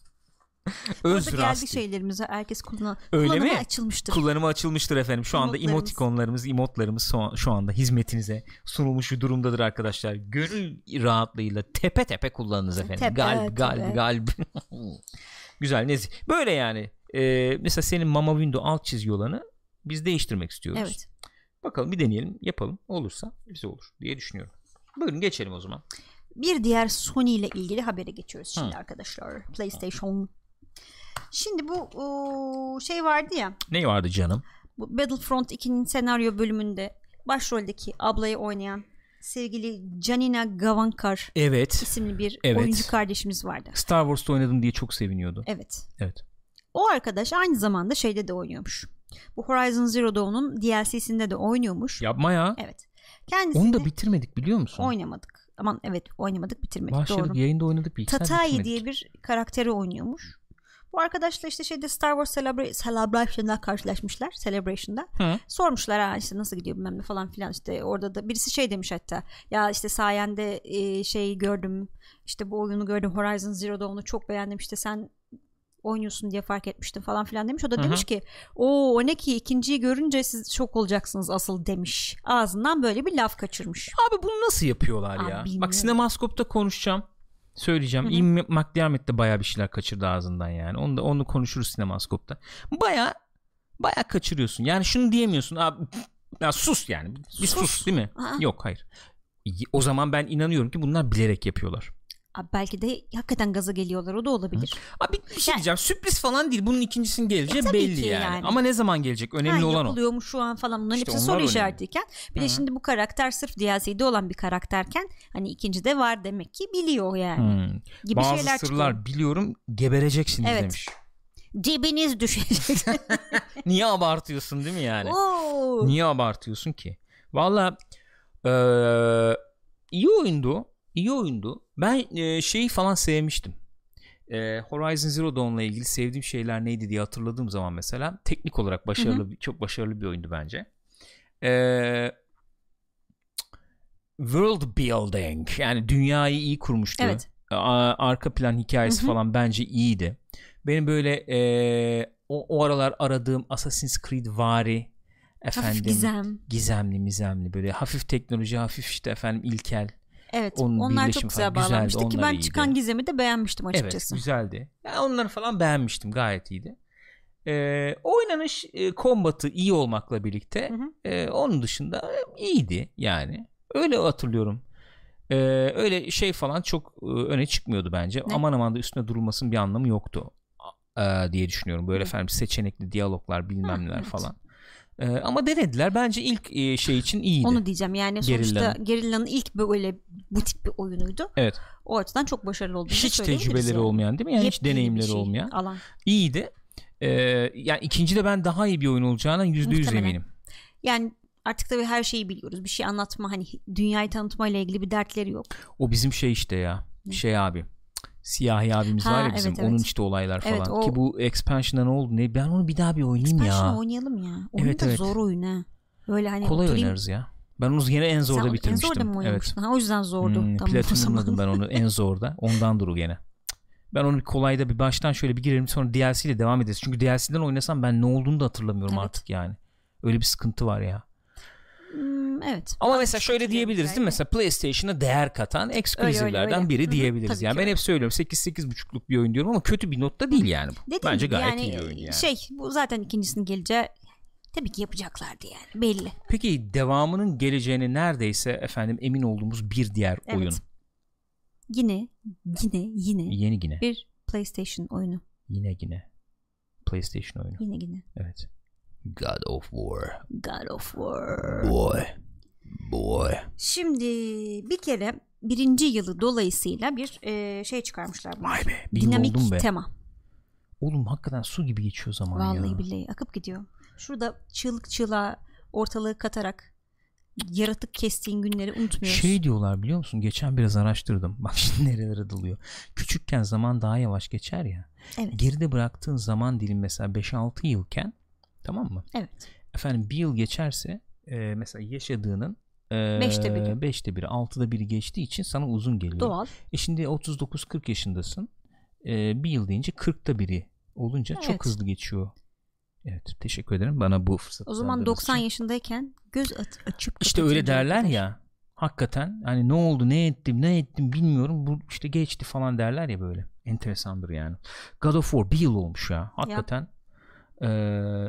Burada Öz geldi Rasti. şeylerimize herkes kullan Öyle kullanıma mi? açılmıştır. Kullanıma açılmıştır efendim. Şu anda emotikonlarımız, emotlarımız şu anda hizmetinize sunulmuş bir durumdadır arkadaşlar. Gönül rahatlığıyla tepe tepe kullanınız efendim. Tepe, galip, tepe. galip, galip. Güzel, nezih. Böyle yani. Ee, mesela senin Mama Window alt çizgi olanı biz değiştirmek istiyoruz. Evet. Bakalım bir deneyelim, yapalım. Olursa bize olur diye düşünüyorum. Buyurun geçelim o zaman. Bir diğer Sony ile ilgili habere geçiyoruz şimdi Hı. arkadaşlar. PlayStation. Şimdi bu o, şey vardı ya. Ne vardı canım? Bu Battlefront 2'nin senaryo bölümünde başroldeki ablayı oynayan sevgili Janina Gavankar Evet. isimli bir Evet. oyuncu kardeşimiz vardı. Star Wars'ta oynadım diye çok seviniyordu. Evet. Evet. O arkadaş aynı zamanda şeyde de oynuyormuş. Bu Horizon Zero Dawn'un DLC'sinde de oynuyormuş. Yapma ya. Evet. Kendisi Onu da bitirmedik biliyor musun? oynamadık. Aman evet oynamadık bitirmedik Başladık doğru. yayında oynadık bir Tatai diye bir karakteri oynuyormuş. Bu arkadaşla işte şeyde Star Wars Celebra- Celebration'da karşılaşmışlar. Celebration'da. Hı. Sormuşlar ha işte nasıl gidiyor bilmem ne falan filan işte orada da birisi şey demiş hatta ya işte sayende e, şey gördüm işte bu oyunu gördüm Horizon Zero Dawn'u çok beğendim işte sen oynuyorsun diye fark etmiştim falan filan demiş. O da Hı hı. demiş ki o o ne ki ikinciyi görünce siz şok olacaksınız asıl demiş. Ağzından böyle bir laf kaçırmış. Abi bunu nasıl yapıyorlar Abi ya? bilmiyorum. Bak Sinemaskop'ta konuşacağım. Söyleyeceğim. Hı hı. Ian McDiarmid de bayağı bir şeyler kaçırdı ağzından yani. Onu da onu konuşuruz Sinemaskop'ta. Bayağı bayağı kaçırıyorsun. Yani şunu diyemiyorsun abi ya sus yani. Bir sus, Sus. değil mi? Aa. Yok hayır. O zaman ben inanıyorum ki bunlar bilerek yapıyorlar. Abi belki de hakikaten gaza geliyorlar o da olabilir. Abi bir şey Yani- diyeceğim. Sürpriz falan değil. Bunun ikincisinin geleceği E, belli yani. yani. Ama ne zaman gelecek? Önemli ha, olan o. yapılıyor mu şu an falan bunların İşte hepsi soru önemli. işaretiyken bir Hı de hı. şimdi bu karakter sırf DLC'de olan bir karakterken hani ikinci de var demek ki biliyor yani Hmm. gibi Bazı şeyler sırlar çıkıyor. biliyorum gebereceksiniz Evet. demiş. Dibiniz düşecek. Niye abartıyorsun değil mi yani? Oo. Niye abartıyorsun ki? Valla eee, iyi oyundu. İyi oyundu. Ben eee, şeyi falan sevmiştim. Eee, Horizon Zero Dawn'la ilgili sevdiğim şeyler neydi diye hatırladığım zaman mesela teknik olarak başarılı bir- çok başarılı bir oyundu bence. Eee, world building yani dünyayı iyi kurmuştu. Evet. A- arka plan hikayesi Hı hı. falan bence iyiydi. Benim böyle eee, o, o aralar aradığım Assassin's Creed vari efendim Hafif gizem. gizemli mizemli böyle hafif teknoloji hafif işte efendim ilkel Evet. Onun onlar çok güzel falan güzeldi, bağlanmıştı ki onlar ben iyiydi. çıkan gizemi de beğenmiştim açıkçası. evet güzeldi yani onları falan beğenmiştim gayet iyiydi ee, oynanış e, kombatı iyi olmakla birlikte Hı hı. e, onun dışında e, iyiydi yani öyle hatırlıyorum Ee, öyle şey falan çok e, öne çıkmıyordu bence Ne? aman aman da üstüne durulmasının bir anlamı yoktu e, diye düşünüyorum böyle efendim seçenekli diyaloglar bilmem neler evet. falan Ee, ama denediler bence ilk e, şey için iyiydi Onu diyeceğim yani sonuçta Gerilla'nın. Gerilla'nın ilk böyle bu tip bir oyunuydu. evet O açıdan çok başarılı olduğunu hiç tecrübeleri yani. olmayan değil mi yani hiç Yepyeni bir deneyimleri şey, olmayan alan. iyiydi. Ee, yani ikinci de ben daha iyi bir oyun olacağına yüzde yüz eminim. Yani artık tabii her şeyi biliyoruz. Bir şey anlatma hani dünyayı tanıtma ile ilgili bir dertleri yok. O bizim şey işte ya. Ne? Şey abi. Siyahi abimiz Ha, var ya bizim. evet, evet. Onun işte olaylar falan. Evet, o- Ki bu expansion'da ne oldu? Ne? Ben onu bir daha bir oynayayım Expansion ya. oynayalım ya. Oyun Evet, da evet. zor oyun ha. Böyle hani Kolay oturayım- oynarız ya. Ben onu yine en Sen zorda En bitirmiştim. zorda mı evet. Ha, o yüzden zordu. Hmm, tamam, platinumladım ben onu en zorda. Ondan duru gene. Ben onu bir kolayda bir baştan şöyle bir girerim sonra DLC ile devam ederiz. Çünkü DLC'den oynasam ben ne olduğunu da hatırlamıyorum Evet. artık yani. Öyle bir sıkıntı var ya. Hmm, evet. Ama mesela şöyle diyebiliriz değil mi? Mesela PlayStation'a değer katan ekskluzivlerden öyle. biri Hı hı, diyebiliriz. tabii yani ben öyle. hep söylüyorum 8-8.5'luk bir oyun diyorum ama kötü bir notta değil yani bu. Dediğim Bence gayet yani, iyi bir oyun yani. Şey bu zaten ikincisinin geleceği tabii ki yapacaklardı yani belli. Peki devamının geleceğine neredeyse efendim emin olduğumuz bir diğer Evet. oyun. Yine yine yine Yeni yine. bir PlayStation oyunu. Yine yine. PlayStation oyunu. Yine yine. Evet. God of War. God of War. Boy. Boy. Şimdi bir kere birinci yılı dolayısıyla bir e, şey çıkarmışlar. bunlar. Vay be. Dinamik be. tema. Oğlum hakikaten su gibi geçiyor zaman Vallahi ya. billahi akıp gidiyor. Şurada çığlık çığlığa ortalığı katarak yaratık kestiğin günleri unutmuyoruz. Şey diyorlar biliyor musun? Geçen biraz araştırdım. Bak şimdi nerelere dalıyor. Küçükken zaman daha yavaş geçer ya. Evet. Geride bıraktığın zaman dilim mesela 5-6 yılken tamam mı? Evet. Efendim bir yıl geçerse e, mesela yaşadığının e, Beşte biri. beşte biri, altıda biri geçtiği için sana uzun geliyor. Doğal. E şimdi 39-40 yaşındasın. E, bir yıl deyince 40'ta biri olunca çok Evet. hızlı geçiyor. Evet teşekkür ederim bana bu fırsatı O zaman sağladığınız 90 için. yaşındayken göz açıp İşte öyle derler kadar. ya. Hakikaten hani ne oldu ne ettim ne ettim bilmiyorum bu işte geçti falan derler ya böyle. Enteresandır yani. God of War bir yıl olmuş ya. Hakikaten. Ee,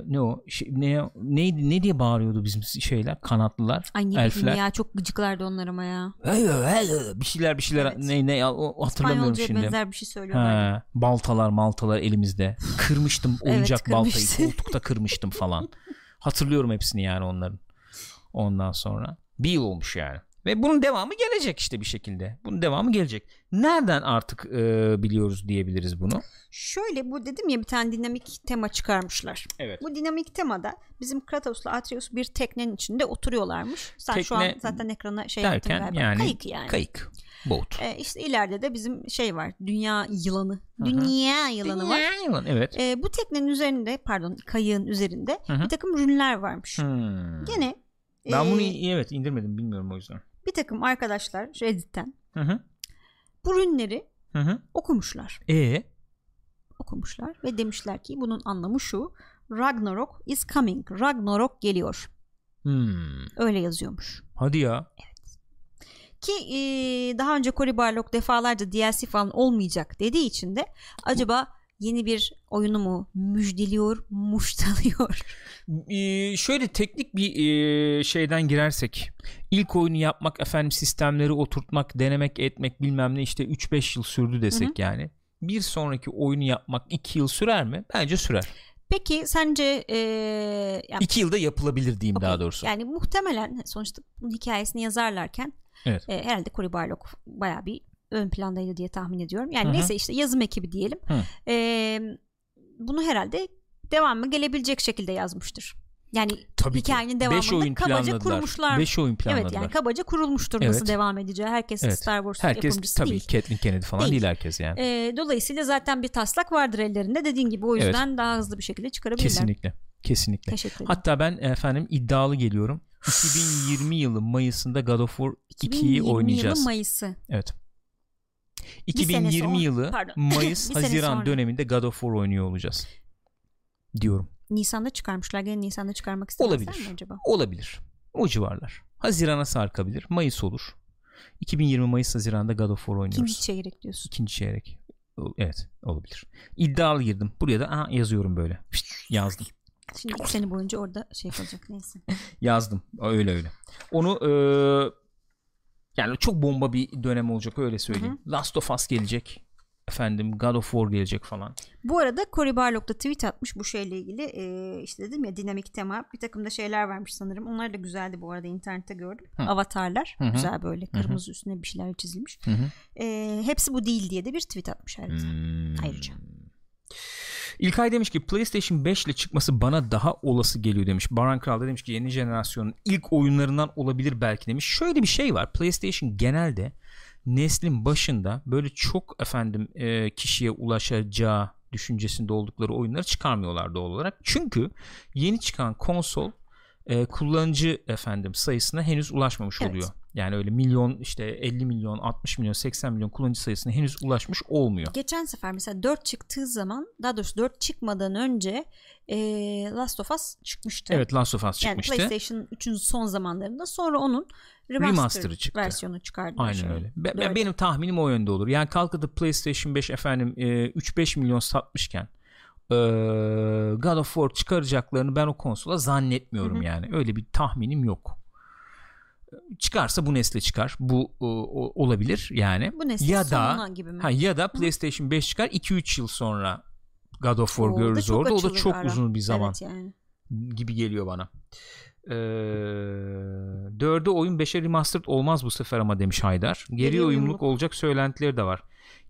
ne o şey, ne neydi ne diye bağırıyordu bizim şeyler kanatlılar Ay ne elfler ya çok gıcıklardı onlar ama ya. bir şeyler bir şeyler Evet. ne ne o, hatırlamıyorum İspanyolcaya şimdi benzer bir şey söylüyorlar. He, baltalar maltalar elimizde kırmıştım Evet, oyuncak baltayı kırmışsın. koltukta kırmıştım falan hatırlıyorum hepsini yani onların ondan sonra bir yıl olmuş yani ve bunun devamı gelecek işte bir şekilde bunun devamı gelecek nereden artık e, biliyoruz diyebiliriz bunu Şöyle bu dedim ya bir tane dinamik tema çıkarmışlar. evet Bu dinamik temada bizim Kratos'la Atreus bir teknenin içinde oturuyorlarmış. Sen şu an Tekne zaten ekrana şey derken galiba. yani Kayık yani. kayık boat Ee, işte ileride de bizim şey var. Dünya yılanı. hı. Dünya yılanı var. Yılan, evet Ee, bu teknenin üzerinde pardon kayığın üzerinde Hı hı. bir takım ürünler varmış. Hmm. Gene ben bunu e, evet indirmedim bilmiyorum o yüzden bir takım arkadaşlar Reddit'ten hı hı bu ürünleri hı hı okumuşlar. e Okumuşlar ve demişler ki bunun anlamı şu. Ragnarok is coming. Ragnarok geliyor. hmm. Öyle yazıyormuş. hadi ya Ki e, daha önce Cory Barlog defalarca DLC falan olmayacak dediği için de acaba yeni bir oyunu mu müjdeliyor, muştalıyor. Ee, şöyle teknik bir e, şeyden girersek ilk oyunu yapmak efendim sistemleri oturtmak denemek etmek bilmem ne işte 3-5 yıl sürdü desek yani bir sonraki oyunu yapmak 2 yıl sürer mi? Bence sürer. Peki sence e, yani, 2 yılda yapılabilir diyeyim okey, daha doğrusu. Yani muhtemelen sonuçta bunun hikayesini yazarlarken Evet. e, herhalde Cory Barlog bayağı bir ön plandaydı diye tahmin ediyorum. Yani Hı hı. neyse işte yazım ekibi diyelim. E, bunu herhalde devamı gelebilecek şekilde yazmıştır. Yani Tabii hikayenin ki. devamında 5 oyun kabaca kurmuşlar. 5 oyun planladılar. Evet yani kabaca kurulmuştur nasıl Evet. devam edeceği. Herkes Evet. Star Wars herkes yapımcısı tabii değil. Kathleen Kennedy falan Değil. değil, herkes yani. Ee, dolayısıyla zaten bir taslak vardır ellerinde. Dediğin gibi o yüzden daha hızlı bir şekilde çıkarabilirler. Kesinlikle. Kesinlikle. Teşekkür ederim. Hatta ben efendim iddialı geliyorum. 2020 yılı Mayıs'ında God of War 2'yi 2020 oynayacağız. yılı Mayıs'ı. Evet. Bir sene 2020 sonra- yılı pardon. Mayıs Haziran döneminde God of War oynuyor olacağız. Diyorum. Nisan'da çıkarmışlar. Gene Nisan'da çıkarmak istemezler Olabilir. mi acaba? Olabilir. O civarlar. Hazirana sarkabilir. Mayıs olur. 2020 Mayıs Haziran'da God of War oynuyoruz. İkinci çeyrek diyorsun. İkinci çeyrek. Evet olabilir. İddialı girdim. Buraya da aha, yazıyorum böyle. Pişt, yazdım. Şimdi sene boyunca orada şey yapacak neyse. Yazdım. Öyle öyle. Onu eee, yani çok bomba bir dönem olacak öyle söyleyeyim. Last of Us gelecek. Efendim God of War gelecek falan. Bu arada Cory Barlog da tweet atmış bu şeyle ilgili. Ee, işte dedim ya dinamik tema. Bir takım da şeyler varmış sanırım. Onlar da güzeldi bu arada internette gördüm. Hı. Avatarlar. Hı hı. Güzel böyle kırmızı üstüne bir şeyler çizilmiş. Ee, hepsi bu değil diye de bir tweet atmış ayrıca. Hmm. Ayrıca. İlkay demiş ki PlayStation 5 ile çıkması bana daha olası geliyor demiş. Baran Kral da demiş ki yeni jenerasyonun ilk oyunlarından olabilir belki demiş. Şöyle bir şey var. PlayStation genelde neslin başında böyle çok efendim e, kişiye ulaşacağı düşüncesinde oldukları oyunları çıkarmıyorlar doğal olarak. Çünkü yeni çıkan konsol e, kullanıcı efendim sayısına henüz ulaşmamış Evet. oluyor. Yani öyle milyon işte 50 milyon 60 milyon 80 milyon kullanıcı sayısına henüz ulaşmış olmuyor. Geçen sefer mesela 4 çıktığı zaman daha doğrusu 4 çıkmadan önce e, Last of Us çıkmıştı. Evet Last of Us çıkmıştı. Yani PlayStation 3'ün son zamanlarında sonra onun remaster Remaster'ı çıktı. versiyonu çıkardılar. Aynen şöyle. öyle. Be- Dörde. benim tahminim o yönde olur. Yani kalkıp da PlayStation 5 efendim e, 3-5 milyon satmışken e, God of War çıkaracaklarını ben o konsola zannetmiyorum Hı hı. yani. Öyle bir tahminim yok. Çıkarsa bu nesle çıkar. Bu o, o- olabilir yani. Bu neslin ya da gibi mi? ha ya da PlayStation 5 çıkar 2-3 yıl sonra God of War O görürüz orada. O da çok ara. uzun bir zaman Evet yani. gibi geliyor bana. Ee, dörde oyun 5'e remastered olmaz bu sefer ama demiş Haydar. Geriye, Geriye uyumluluk olacak söylentileri de var.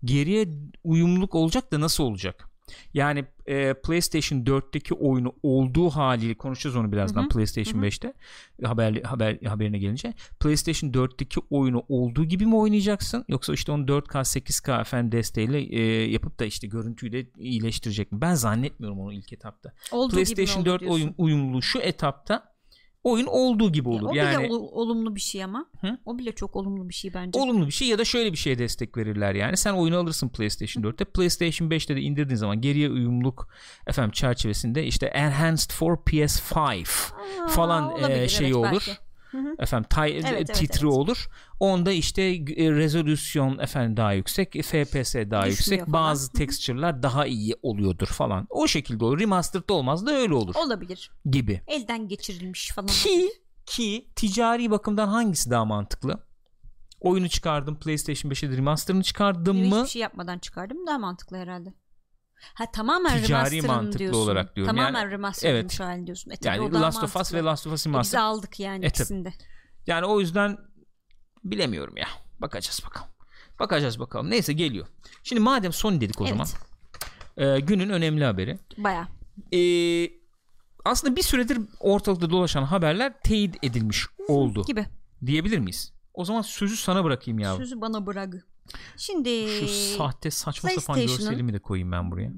Geriye uyumluluk olacak da nasıl olacak? Yani e, PlayStation 4'teki oyunu olduğu haliyle konuşacağız onu birazdan Hı hı, PlayStation hı hı. 5'te haber haber haberine gelince PlayStation 4'teki oyunu olduğu gibi mi oynayacaksın yoksa işte onu 4K 8K efendim desteğiyle e, yapıp da işte görüntüyü de iyileştirecek mi? Ben zannetmiyorum onu ilk etapta. Olduğu PlayStation olur 4 diyorsun? oyun uyumluluğu şu etapta oyun olduğu gibi Ya olur. o yani bile olu- olumlu bir şey ama. Hı? O bile çok olumlu bir şey bence. olumlu bir şey ya da şöyle bir şeye destek verirler yani. Sen oyunu alırsın PlayStation 4'te. PlayStation 5'te de indirdiğin zaman geriye uyumluluk efendim çerçevesinde işte enhanced for PS5 Aa, falan e, olabilir, şeyi evet, olur. belki. Hı hı. Efendim tay- Evet, evet, titri evet. olur. Onda işte e, rezolüsyon efendim daha yüksek, FPS daha Düşmüyor yüksek, falan. bazı Hı hı. texture'lar daha iyi oluyordur falan. O şekilde olur. Remastered olmaz da öyle olur Olabilir. gibi. Elden geçirilmiş falan. Ki ki ticari bakımdan hangisi daha mantıklı? Oyunu çıkardım PlayStation 5'e de remaster'ını çıkardım mı? Hiçbir şey yapmadan çıkardım daha mantıklı herhalde. Ha tamamen Ticari mantıklı diyorsun. olarak diyorum. Tamamen Yani- remaster'ın evet. şu halini diyorsun. E, Yani o Last of Us ve Last of Us E, biz aldık yani E, tabii. ikisinde. Yani o yüzden bilemiyorum ya. Bakacağız bakalım. Bakacağız bakalım. Neyse geliyor. Şimdi madem Sony dedik o Evet. zaman. e, günün önemli haberi. Baya. E, aslında bir süredir ortalıkta dolaşan haberler teyit edilmiş oldu. Gibi. Diyebilir miyiz? O zaman sözü sana bırakayım ya. Sözü bana bırak. Şimdi Şu sahte saçma sapan görselimi de koyayım ben buraya.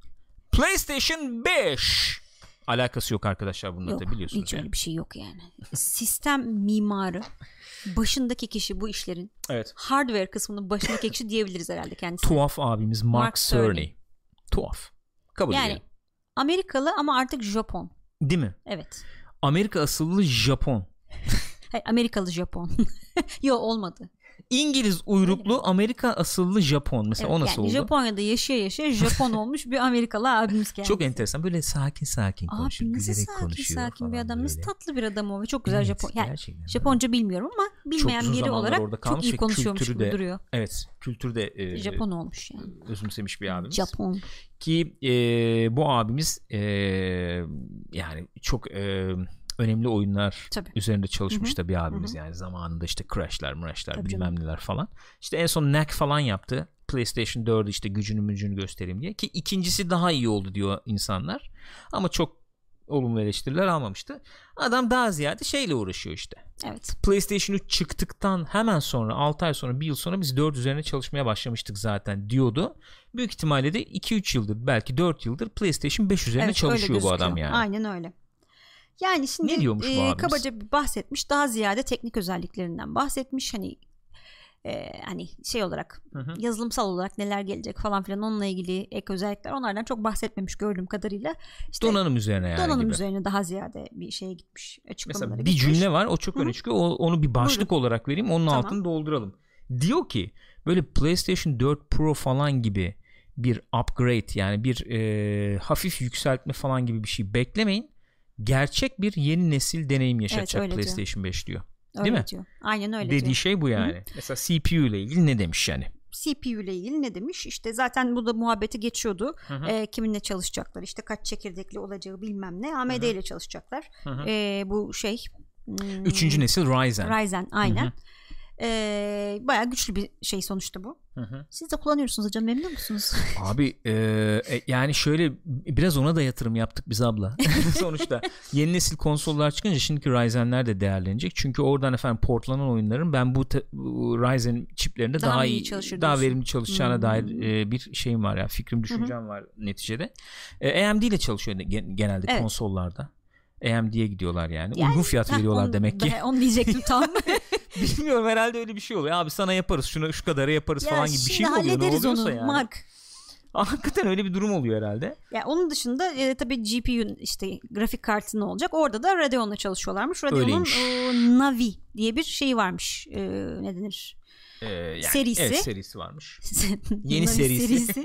PlayStation 5 alakası yok arkadaşlar bununla yok da biliyorsunuz. hiç yani. öyle bir şey yok yani. Sistem mimarı başındaki kişi bu işlerin Evet. hardware kısmının başındaki kişi diyebiliriz herhalde kendisi. Tuhaf abimiz Mark, Mark Cerny. Tuhaf. Kabul Yani edelim. Amerikalı ama artık Japon. Değil mi? Evet. Amerika asıllı Japon. Hayır, Amerikalı Japon. Yok olmadı. İngiliz uyruklu Amerika asıllı Japon. Mesela Evet, o nasıl yani oldu? Japonya'da yaşaya yaşaya Japon olmuş bir Amerikalı abimiz kendisi. Çok enteresan. Böyle sakin sakin konuşuyor. Abi nasıl gülerek sakin konuşuyor sakin bir adam. Nasıl böyle. tatlı bir adam o ve çok güzel Evet, Japon. Yani gerçekten. Japonca bilmiyorum ama bilmeyen biri olarak çok iyi konuşuyormuş gibi de duruyor. Evet. Kültürde e, Japon olmuş yani. özümsemiş bir abimiz. Japon. Ki e, bu abimiz e, yani çok e, önemli oyunlar Tabii. üzerinde çalışmış Hı hı. da bir abimiz Hı hı. yani zamanında işte Crash'lar, Mrash'lar Tabii bilmem canım. neler falan. İşte en son Knack falan yaptı. PlayStation 4'ü işte gücünü mücünü göstereyim diye ki ikincisi daha iyi oldu diyor insanlar. Ama çok olumlu eleştiriler almamıştı. Adam daha ziyade şeyle uğraşıyor işte. Evet. PlayStation 3 çıktıktan hemen sonra 6 ay sonra 1 yıl sonra biz 4 üzerine çalışmaya başlamıştık zaten diyordu. Büyük ihtimalle de 2-3 yıldır belki 4 yıldır PlayStation 5 üzerine evet, çalışıyor bu adam yani. Aynen öyle. Yani şimdi Ne diyormuş e, kabaca bir bahsetmiş. Daha ziyade teknik özelliklerinden bahsetmiş. Hani e, hani şey olarak Hı hı. yazılımsal olarak neler gelecek falan filan onunla ilgili ek özellikler onlardan çok bahsetmemiş gördüğüm kadarıyla. İşte Donanım üzerine yani donanım gibi. üzerine daha ziyade bir şeye gitmiş. Açıklamalara Mesela bir gitmiş. cümle var o çok öne çıkıyor. O- onu bir başlık olarak vereyim onun Tamam. altını dolduralım. Diyor ki böyle PlayStation 4 Pro falan gibi bir upgrade yani bir e, hafif yükseltme falan gibi bir şey beklemeyin. Gerçek bir yeni nesil deneyim yaşatacak diyor. PlayStation 5 diyor. Öyle değil mi? Diyor. Aynen öyle Dediği diyor. şey bu yani. Mesela CPU ile ilgili ne demiş yani? CPU ile ilgili ne demiş? İşte zaten bu da muhabbeti geçiyordu. Hı hı. Ee, kiminle çalışacaklar? İşte kaç çekirdekli olacağı bilmem ne. AMD ile çalışacaklar. Hı hı. Ee, bu şey hmm, Üçüncü nesil Ryzen. Ryzen aynen. Hı hı. Ee, bayağı güçlü bir şey sonuçta bu. Hı hı. Siz de kullanıyorsunuz hocam memnun musunuz? Abi e, yani şöyle biraz ona da yatırım yaptık biz abla. Sonuçta yeni nesil konsollar çıkınca şimdiki Ryzen'ler de değerlenecek. Çünkü oradan efendim portlanan oyunların ben bu, te- bu Ryzen çiplerinde Daha daha, iyi daha verimli çalışacağına Hmm. dair e, bir şeyim var ya fikrim düşüncem var neticede. E, AMD ile çalışıyor gen- genelde Evet. konsollarda. AMD'ye gidiyorlar yani. Yani, Uygun fiyat veriyorlar onu- demek ki. Onu diyecektim tam. Bilmiyorum herhalde öyle bir şey oluyor. Abi sana yaparız şunu şu kadarı yaparız Ya falan gibi bir şey mi oluyor? Ne hallederiz oluyorsa onu yani. Mark. Hakikaten öyle bir durum oluyor herhalde. Ya onun dışında e, tabii GPU işte grafik kartı ne olacak? Orada da Radeon'la çalışıyorlarmış. Radeon'un e, Navi diye bir şeyi varmış. E, ne denir? Ee, yani, Serisi. Evet serisi varmış. Yeni serisi.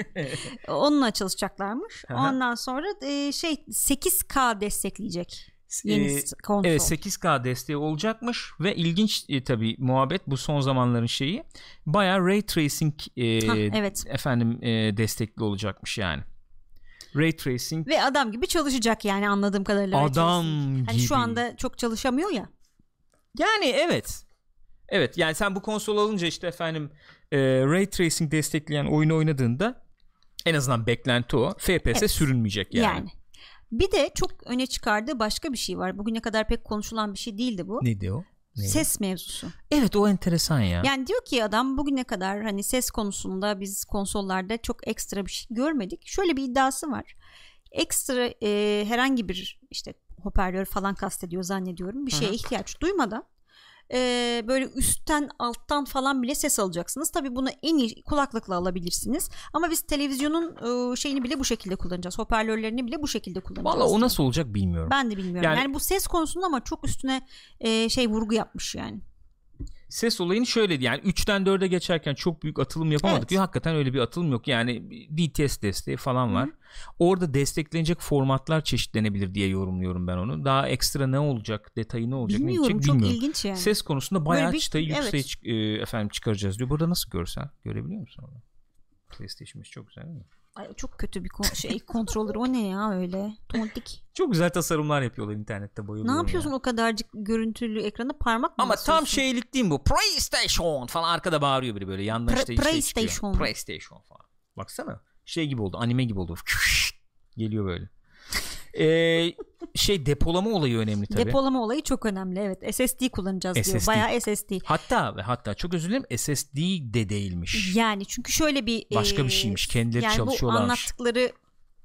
Onunla çalışacaklarmış. Ondan sonra e, şey 8K destekleyecek yeni s- konsol. Evet 8K desteği olacakmış ve ilginç e, tabii muhabbet bu son zamanların şeyi. Bayağı ray tracing e, Hah, evet. efendim e, destekli olacakmış yani. Ray tracing Ve adam gibi çalışacak yani anladığım kadarıyla. Adam Tracing. gibi. Hani şu anda çok çalışamıyor ya. Yani evet. Evet yani sen bu konsol alınca işte efendim e, ray tracing destekleyen oyunu oynadığında en azından beklenti o. FPS Evet. sürünmeyecek yani. Yani. Bir de çok öne çıkardığı başka bir şey var. Bugüne kadar pek konuşulan bir şey değildi bu. Neydi o? Ne? Ses mevzusu. Evet o enteresan ya. Yani diyor ki adam bugüne kadar hani ses konusunda biz konsollarda çok ekstra bir şey görmedik. Şöyle bir iddiası var. Ekstra e, herhangi bir işte hoparlör falan kastediyor zannediyorum. Bir şeye Hı hı. ihtiyaç duymadan e, böyle üstten alttan falan bile ses alacaksınız. Tabii bunu en iyi kulaklıkla alabilirsiniz. Ama biz televizyonun e, şeyini bile bu şekilde kullanacağız. Hoparlörlerini bile bu şekilde kullanacağız. Valla o nasıl olacak bilmiyorum. Ben de bilmiyorum. Yani- Yani, bu ses konusunda ama çok üstüne e, şey vurgu yapmış yani. Ses olayını şöyle yani 3'ten 4'e geçerken çok büyük atılım yapamadık. Evet. diyor. Hakikaten öyle bir atılım yok. Yani DTS desteği falan var. Orada desteklenecek formatlar çeşitlenebilir diye yorumluyorum ben onu. Daha ekstra ne olacak, detayı ne olacak, ne Bilmiyorum gidecek çok bilmiyorum. ilginç yani. Ses konusunda bayağı Böyle bir- çıtayı evet. yükseğe çık- e, efendim çıkaracağız diyor. Burada nasıl görsel? Görebiliyor musun onu? PlayStation'ımız çok güzel değil mi? Ay, çok kötü bir kon- şey controller o ne ya öyle tontik. Çok güzel tasarımlar yapıyorlar internette bayılıyorum. Ne yapıyorsun ya. o kadarcık görüntülü ekrana parmak mı Ama tam şeylik değil mi bu? PlayStation falan arkada bağırıyor biri böyle. Yandan Pre- işte şey PlayStation. çıkıyor. PlayStation falan. Baksana. Şey gibi oldu. Anime gibi oldu. Geliyor böyle. Ee, şey depolama olayı önemli tabii. Depolama olayı çok önemli evet. SSD kullanacağız diyor. SSD. Bayağı SSD. Hatta ve hatta çok özür dilerim SSD de değilmiş. Yani çünkü şöyle bir Başka e, bir şeymiş. Kendileri yani bu çalışıyorlarmış. anlattıkları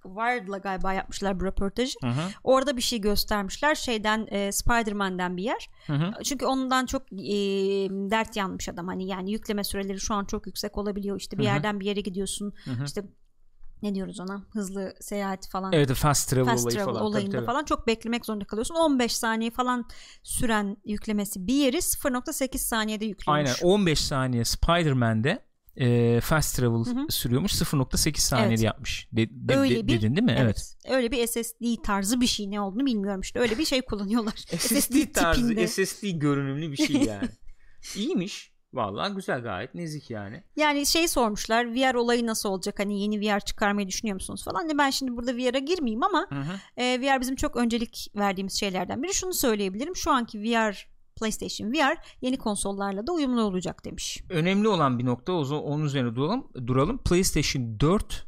Wired'la galiba yapmışlar bu röportajı. Hı hı, Orada bir şey göstermişler. Şeyden e, Spider-Man'den bir yer. hı hı. Çünkü ondan çok e, dert yanmış adam. Hani yani yükleme süreleri şu an çok yüksek olabiliyor. İşte bir Hı hı. yerden bir yere gidiyorsun. Hı hı. İşte ne diyoruz ona? Hızlı seyahat falan. Evet fast travel Fast olayı travel falan. olayında Tabii, tabii. falan çok beklemek zorunda kalıyorsun. 15 saniye falan süren yüklemesi bir yeri 0.8 saniyede yüklüyormuş. Aynen 15 saniye Spider-Man'de e, fast travel Hı hı. sürüyormuş 0.8 saniyede Evet. yapmış. De, de- Öyle de- bir- dedin değil mi? Evet. Öyle bir SSD tarzı bir şey ne olduğunu bilmiyorum işte. Öyle bir şey kullanıyorlar. SSD tarzı tipinde. SSD görünümlü bir şey yani. İyiymiş. Vallahi güzel gayet nezik yani. Yani şey sormuşlar VR olayı nasıl olacak hani yeni VR çıkarmayı düşünüyor musunuz falan. Hani ben şimdi burada VR'a girmeyeyim ama Hı hı. e, VR bizim çok öncelik verdiğimiz şeylerden biri. Şunu söyleyebilirim şu anki VR PlayStation VR yeni konsollarla da uyumlu olacak demiş. Önemli olan bir nokta o zaman onun üzerine duralım. duralım. PlayStation 4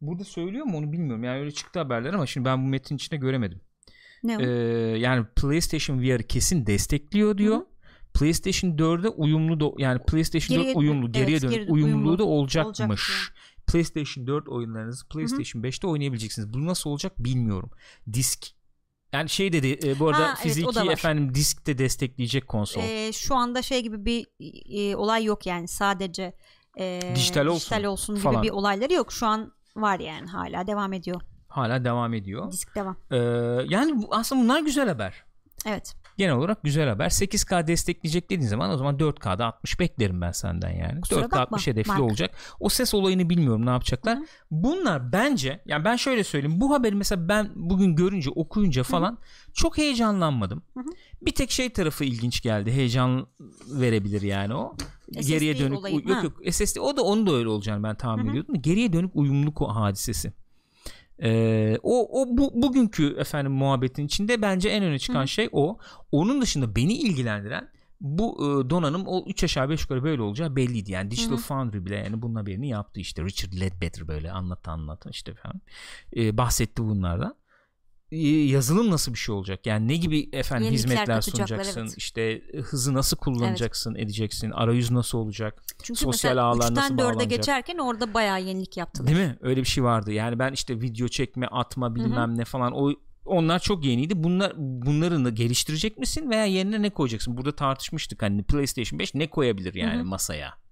burada söylüyor mu onu bilmiyorum. Yani öyle çıktı haberler ama şimdi ben bu metin içinde göremedim. Ne o? Ee, yani PlayStation VR'ı kesin destekliyor diyor. Hı PlayStation 4'e uyumlu da yani PlayStation Geriye- 4 uyumlu evet, geriye dönük geri uyumluluğu uyumlu da olacakmış. olacak. PlayStation 4 oyunlarınızı PlayStation 5'te oynayabileceksiniz. Bu nasıl olacak bilmiyorum. Disk yani şey dedi e, bu arada Ha, evet, fiziki var. efendim disk de destekleyecek konsol. Ee, şu anda şey gibi bir e, olay yok yani sadece e, Dijital olsun olsun gibi falan. bir olayları yok. Şu an var yani hala devam ediyor. Hala devam ediyor. Disk devam. Ee, yani bu, aslında bunlar güzel haber. Evet. Genel olarak güzel haber. 8K destekleyecek dediğin zaman o zaman 4K'da 60 beklerim ben senden yani. Kusura 4K bakma, 60 hedefli Mark. olacak. O ses olayını bilmiyorum ne yapacaklar. Hı hı. Bunlar bence yani ben şöyle söyleyeyim. Bu haberi mesela ben bugün görünce okuyunca falan çok heyecanlanmadım. Hı hı. Bir tek şey tarafı ilginç geldi. Heyecan verebilir yani o. SSD Geriye dönük olayı, yok ha. yok SSD o da onun da öyle olacağını ben tahmin Hı hı. ediyordum. Geriye dönük uyumluluk o hadisesi. Ee, o o bu, bugünkü efendim muhabbetin içinde bence en öne çıkan Hı şey o. Onun dışında beni ilgilendiren bu e, donanım o 3 aşağı 5 yukarı böyle olacağı belliydi. Yani Digital Hı hı. Foundry bile yani bunun haberini yaptı işte. Richard Ledbetter böyle anlattı anlattı işte efendim. E, bahsetti bunlardan. E, yazılım nasıl bir şey olacak? Yani ne gibi efendim Yenilikler hizmetler sunacaksın? evet. İşte e, hızı nasıl kullanacaksın, edeceksin? Arayüz nasıl olacak? Çünkü Sosyal ağlar nasıl 3'ten 4'e bağlanacak? geçerken orada bayağı yenilik yaptılar. Değil mi? Öyle bir şey vardı. Yani ben işte video çekme, atma bilmem ne falan o onlar çok yeniydi. Bunlar bunlarını geliştirecek misin veya yerine ne koyacaksın? Burada tartışmıştık hani PlayStation 5 ne koyabilir yani Hı hı. masaya.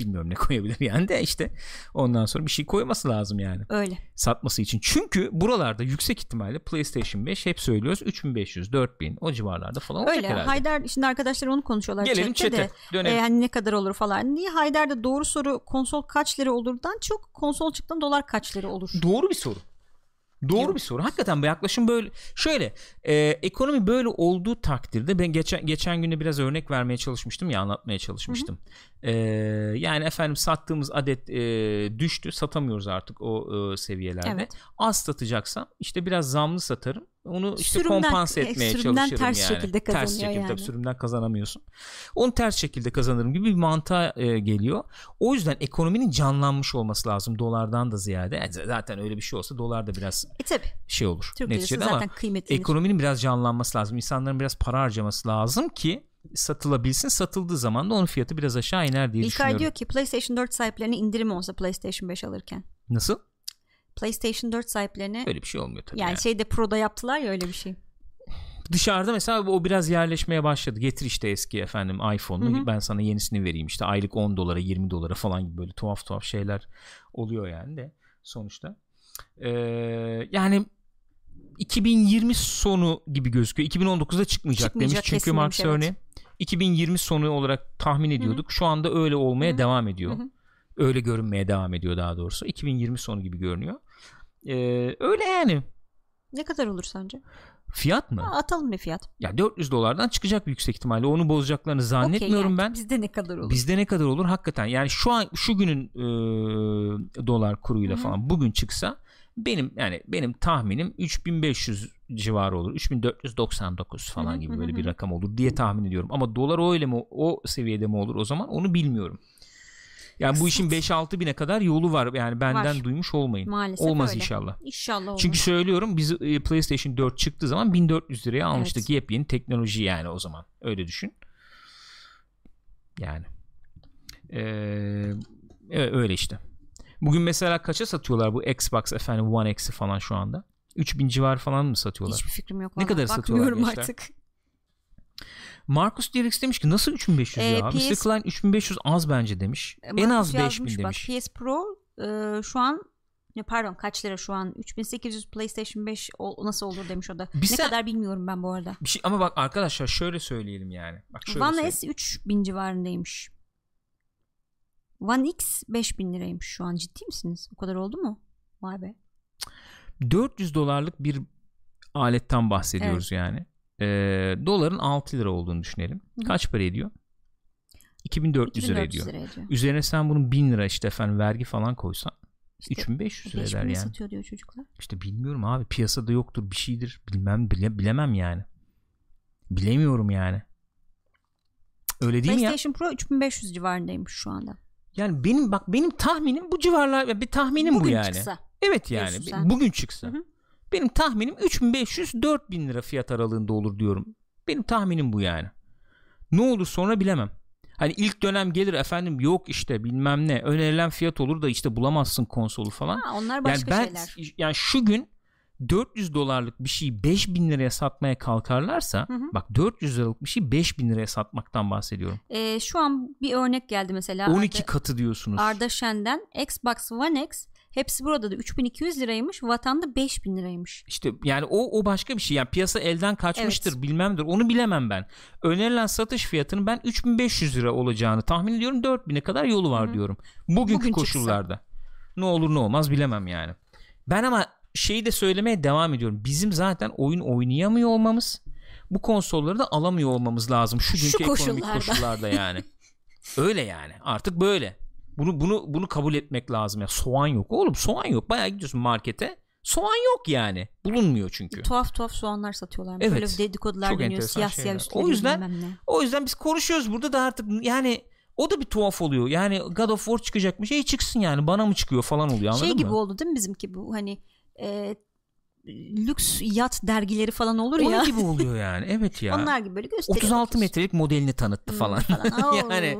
Bilmiyorum ne koyabilir yani de işte ondan sonra bir şey koyması lazım yani Öyle. satması için. Çünkü buralarda yüksek ihtimalle PlayStation 5 hep söylüyoruz 3500 4000 o civarlarda falan olacak Öyle. herhalde. Haydar şimdi arkadaşlar onu konuşuyorlar. Gelelim chatte de. dönelim. E, hani ne kadar olur falan. Niye Haydar'da doğru soru konsol kaç lira olurdan çok konsol çıktığında dolar kaç lira olur? Doğru bir soru. Doğru Yok. bir soru. Hakikaten bu yaklaşım böyle. Şöyle e, ekonomi böyle olduğu takdirde ben geçen geçen günde biraz örnek vermeye çalışmıştım ya anlatmaya çalışmıştım. E, yani efendim sattığımız adet e, düştü satamıyoruz artık o e, seviyelerde. Evet. Az satacaksam işte biraz zamlı satarım. Onu işte Sürümden- kompanse e, etmeye sürümden çalışırım ters yani. şekilde ters şekilde tabii yani. sürümden kazanamıyorsun. Onu ters şekilde kazanırım gibi bir mantığa e, geliyor. O yüzden ekonominin canlanmış olması lazım dolardan da ziyade. Yani zaten öyle bir şey olsa dolar da biraz E tabi. şey olur. Türk neticede zaten ama kıymetlidir. ekonominin biraz canlanması lazım. İnsanların biraz para harcaması lazım ki satılabilsin. Satıldığı zaman da onun fiyatı biraz aşağı iner diye İlkay düşünüyorum. diyor ki PlayStation 4 sahiplerine indirim olsa PlayStation 5 alırken. Nasıl? PlayStation 4 sahiplerine Öyle bir şey olmuyor tabii. yani yani. şeyde Pro'da yaptılar ya öyle bir şey. Dışarıda mesela o biraz yerleşmeye başladı. Getir işte eski efendim iPhone'u ben sana yenisini vereyim işte aylık 10 dolara 20 dolara falan gibi böyle tuhaf tuhaf şeyler oluyor yani de sonuçta. Ee, yani 2020 sonu gibi gözüküyor. 2019'da çıkmayacak, Çıkmayacak, demiş çünkü Mark demiş, evet. Cerny. 2020 sonu olarak tahmin ediyorduk. Şu anda öyle olmaya Hı hı. devam ediyor. Hı hı. Öyle görünmeye devam ediyor daha doğrusu. 2020 sonu gibi görünüyor. Ee, öyle yani. Ne kadar olur sence? Fiyat mı? Ha, atalım bir fiyat. Ya 400 dolardan çıkacak yüksek ihtimalle. Onu bozacaklarını zannetmiyorum Okey yani. ben. Bizde ne kadar olur? Bizde ne kadar olur hakikaten. Yani şu an şu günün e, dolar kuruyla Hı hı. falan bugün çıksa benim yani benim tahminim 3500 civarı olur. 3499 falan gibi böyle bir rakam olur diye tahmin ediyorum. Ama dolar öyle mi o seviyede mi olur o zaman onu bilmiyorum. Yani bu işin Kısmet. 5-6 bine kadar yolu var. Yani benden Var. duymuş olmayın. Maalesef Olmaz öyle. inşallah. İnşallah olur. Çünkü söylüyorum biz e, PlayStation 4 çıktığı zaman 1400 liraya almıştık. Evet. Yepyeni teknoloji yani o zaman. Öyle düşün. Yani. Ee, öyle işte. Bugün mesela kaça satıyorlar bu Xbox efendim One X'i falan şu anda? 3000 civarı falan mı satıyorlar? Hiçbir fikrim yok. Ne kadar satıyorlar gençler? artık. Marcus Dirix demiş ki nasıl 3500 Ee, ya? PS Mr. Klein 3500 az bence demiş. en Marcus az 5000 yazmış bak, demiş. PS Pro e, şu an ne pardon kaç lira şu an 3800 PlayStation 5 o, nasıl olur demiş o da. Bir ne sen- kadar bilmiyorum ben bu arada. Bir şey, ama bak arkadaşlar şöyle söyleyelim yani. Bak şöyle One. S 3000 civarındaymış. One X 5000 liraymış şu an ciddi misiniz? O kadar oldu mu? Vay be. 400 dolarlık bir aletten bahsediyoruz yani. Ee, doların 6 lira olduğunu düşünelim. Hı. Kaç para ediyor? 2400 lira 2400 ediyor. lira ediyor. Üzerine sen bunun 1000 lira işte efendim vergi falan koysan İşte 3500 lira 5000 eder yani. satıyor diyor çocuklar. İşte bilmiyorum abi piyasada yoktur bir şeydir bilmem bile, bilemem yani. Bilemiyorum yani. Öyle değil mi ya? PlayStation Pro 3500 civarındaymış şu anda. Yani benim bak benim tahminim bu civarlar bir tahminim Bugün bu yani. çıksa. Evet yani bugün çıksa. Hı hı. Benim tahminim 3500-4000 lira fiyat aralığında olur diyorum. Benim tahminim bu yani. Ne olur sonra bilemem. Hani ilk dönem gelir efendim yok işte bilmem ne önerilen fiyat olur da işte bulamazsın konsolu falan. Ha, onlar yani başka ben şeyler. yani şu gün 400 dolarlık bir şeyi 5000 liraya satmaya kalkarlarsa Hı hı. bak 400 liralık bir şeyi 5000 liraya satmaktan bahsediyorum. Ee, şu an bir örnek geldi mesela. 12 Arda, katı diyorsunuz. Arda Şen'den Xbox One X hepsi burada da 3200 liraymış. Vatanda 5000 liraymış. İşte yani o o başka bir şey. Yani piyasa elden kaçmıştır, bilmemdir. Onu bilemem ben. Önerilen satış fiyatının ben 3500 lira olacağını tahmin ediyorum. 4000'e kadar yolu var Hı diyorum. Bugünkü Bugün çıksa. koşullarda. Ne olur ne olmaz bilemem yani. Ben ama şeyi de söylemeye devam ediyorum. Bizim zaten oyun oynayamıyor olmamız, bu konsolları da alamıyor olmamız lazım şu günkü ekonomik koşullarda. koşullarda yani. Öyle yani. Artık böyle. Bunu bunu bunu kabul etmek lazım ya. Soğan yok. Oğlum soğan yok. Bayağı gidiyorsun markete. Soğan yok yani. Bulunmuyor çünkü. Tuhaf tuhaf soğanlar satıyorlar. Evet. Böyle dedikodular Çok dönüyor. Siyah şeyler. siyah O yüzden-. O yüzden biz konuşuyoruz burada da artık yani o da bir tuhaf oluyor. Yani God of War çıkacakmış. Şey çıksın yani bana mı çıkıyor falan oluyor anladın Şey gibi mı? oldu değil mi bizimki bu hani e, lüks yat dergileri falan olur Onun ya. gibi oluyor yani. Evet ya. Onlar gibi böyle gösteriyor. 36 metrelik modelini tanıttı falan. yani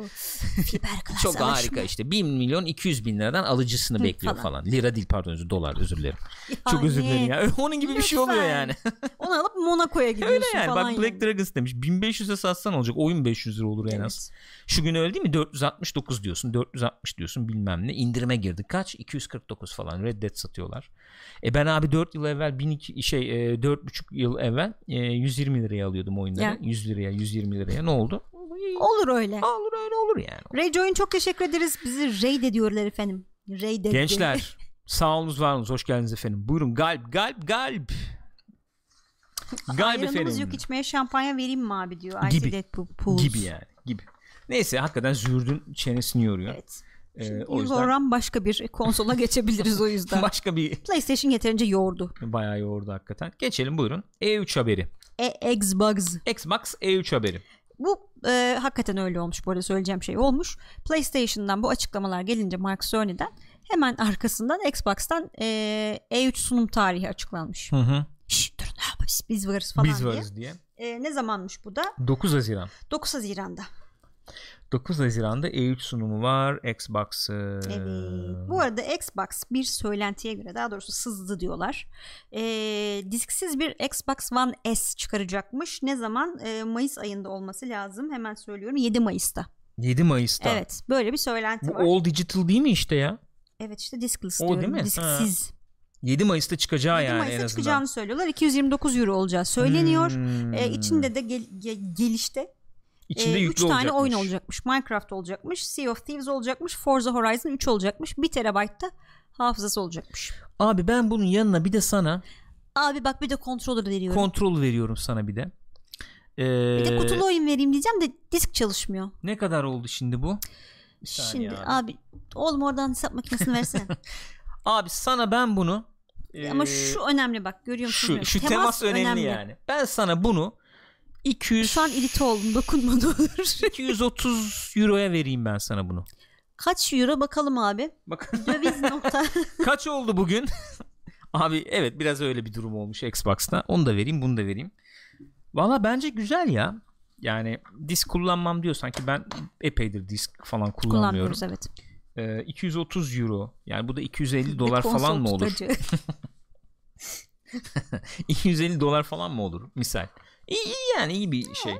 fiber çok alışma. harika işte 1 milyon 200 bin liradan alıcısını bekliyor falan. falan. Lira değil pardon özür dolar özür dilerim. Çok Yani, özür dilerim ya. Onun gibi bir şey oluyor lütfen. yani. Onu alıp Monaco'ya gidiyorsun Öyle yani. falan. Bak Black yani. Dragons demiş. 1500'e satsan olacak. Oyun 500 lira olur en az. Evet. Şu gün öyle değil mi? 469 diyorsun. 460 diyorsun bilmem ne. İndirime girdi. Kaç? 249 falan. Red Dead satıyorlar. E ben abi 4 yıl evvel 1002 şey e, 4,5 yıl evvel e, 120 liraya alıyordum oyunları. Ya. 100 liraya 120 liraya. Ne oldu? Olur öyle. Olur öyle olur yani. Rayjoy'un çok teşekkür ederiz. Bizi raid ediyorlar efendim. Raid etti. Gençler sağ olunuz var olunuz. Hoş geldiniz efendim. Buyurun galp galp galp. Galp Ayranımız efendim. yok içmeye şampanya vereyim mi abi diyor. Gibi. Gibi yani. Gibi. Neyse hakikaten zürdün çenesini yoruyor. Evet. Ee, o yüzden başka bir konsola geçebiliriz o yüzden. başka bir PlayStation yeterince yordu. bayağı yoğurdu hakikaten. Geçelim buyurun. E3 haberi. E Xbox. Xbox E3 haberi. Bu e, hakikaten öyle olmuş bu arada söyleyeceğim şey olmuş. PlayStation'dan bu açıklamalar gelince Mark Cerny'den hemen arkasından Xbox'tan e, E3 sunum tarihi açıklanmış. Hı hı. Şşş durun abi biz, biz varız falan Biz diye. varız diye. E, ne zamanmış bu da? 9 Haziran. 9 Haziran'da. 9 Haziran'da E3 sunumu var. Xbox. e, Evet. Bu arada Xbox bir söylentiye göre daha doğrusu sızdı diyorlar. E, disksiz bir Xbox One S çıkaracakmış. Ne zaman? E, Mayıs ayında olması lazım. Hemen söylüyorum. 7 Mayıs'ta. 7 Mayıs'ta. Evet. Böyle bir söylenti Bu var. all digital değil mi işte ya? Evet işte diskless O diyorum. değil mi? Disksiz. 7 Mayıs'ta çıkacağı 7 yani en Mayıs'ta azından. çıkacağını söylüyorlar. 229 euro olacağı söyleniyor. Hmm. E, içinde de gel- ge- gelişte İçinde 3 yüklü tane olacakmış. oyun olacakmış. Minecraft olacakmış. Sea of Thieves olacakmış. Forza Horizon 3 olacakmış. 1 terabaytta hafızası olacakmış. Abi ben bunun yanına bir de sana Abi bak bir de controller veriyorum. kontrol veriyorum sana bir de. Ee, bir de kutulu oyun vereyim diyeceğim de disk çalışmıyor. Ne kadar oldu şimdi bu? Şimdi abi. abi. oğlum oradan hesap makinesini versene. Abi sana ben bunu Ama ee, şu önemli bak görüyor musun? şu, şu temas, önemli, yani. Ben sana bunu 200 Şu an irite oldum dokunma ne olur. 230 euroya vereyim ben sana bunu. Kaç euro bakalım abi. Bak Döviz nokta. kaç oldu bugün? Abi evet biraz öyle bir durum olmuş Xbox'ta. Onu da vereyim, bunu da vereyim. Valla bence güzel ya. Yani disk kullanmam diyorsan ki ben epeydir disk falan kullanmıyorum. Kullanmıyoruz evet. Ee, 230 euro. Yani bu da 250 dolar falan mı olur? tutacı. 250 dolar falan mı olur misal? İyi, iyi yani iyi bir şey.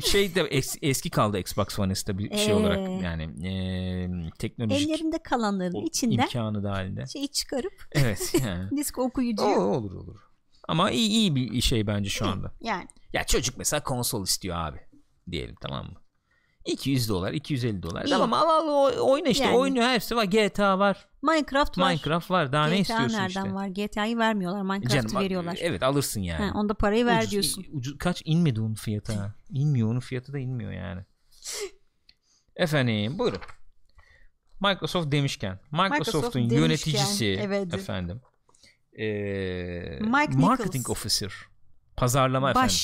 Şey de es- eski kaldı Xbox One S'te bir şey Ee. olarak yani ee, teknolojik Ellerinde kalanların o- içinden imkanı dahilinde. şeyi çıkarıp Evet yani. disk okuyucu. O, olur olur. Ama iyi iyi bir şey bence şu anda. Yani Ya çocuk mesela konsol istiyor abi diyelim tamam mı? 200 dolar 250 dolar İyi. tamam al al oyna işte Yani. oynuyor hepsi var GTA var Minecraft var. Minecraft var daha ne GTA istiyorsun nereden işte var? GTA'yı vermiyorlar. Minecraft'ı veriyorlar. evet alırsın yani Ha, onda parayı ver Ucuz- diyorsun. ucuz- kaç inmedi onun fiyatı ha inmiyor onun fiyatı da inmiyor yani efendim buyurun Microsoft demişken Microsoft'un demişken, yöneticisi evet. efendim ee, Mike marketing Nichols. officer pazarlama efendim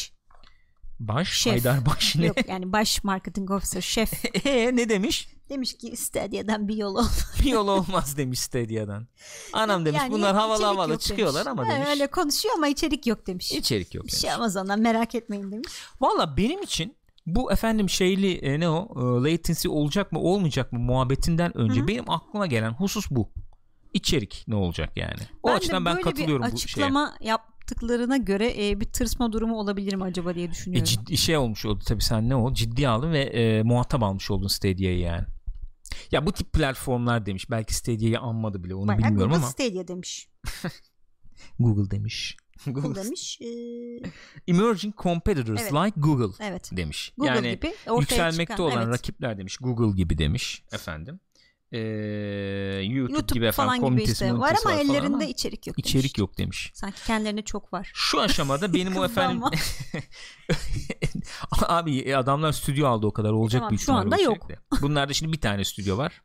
Baş. Şef. Haydar Baş ne Yok yani baş marketing officer şef. Ee, ne demiş Demiş ki Stadia'dan bir yol ol. bir yol olmaz demiş Stadia'dan. Anam demiş Yani bunlar havalı havalı çıkıyorlar demiş. ama Ha, demiş. Öyle konuşuyor ama içerik yok demiş. içerik yok Bir demiş. şey olmaz ondan merak etmeyin demiş. Valla benim için bu efendim şeyli e, ne o e, latency olacak mı olmayacak mı muhabbetinden önce Hı hı. benim aklıma gelen husus bu. İçerik ne olacak yani? O Ben açıdan ben katılıyorum bu şeye. açıklama yaptıklarına göre e, bir tırsma durumu olabilir mi acaba diye E, düşünüyorum. ciddi şey olmuş oldu tabii sen ne o ciddiye aldın ve e, muhatap almış oldun Stadia'yı yani. Ya bu tip platformlar demiş. Belki Stadia'yı anmadı bile onu Bayağı bilmiyorum Google ama Stadia demiş. Google demiş. Google demiş. e, Emerging competitors Evet. like Google evet. demiş. Google yani gibi ortaya yükselmekte çıkan, olan evet. rakipler demiş. Google gibi demiş efendim. Ee, YouTube, YouTube gibi efendim falan gibi komünitesi işte var ama ellerinde ama içerik yok. içerik demiş. yok demiş. Sanki kendilerine çok var. Şu aşamada benim o efendim abi e, adamlar stüdyo aldı o kadar olacak Tamam, büyük şu anda yok. Bunlarda şimdi bir tane stüdyo var.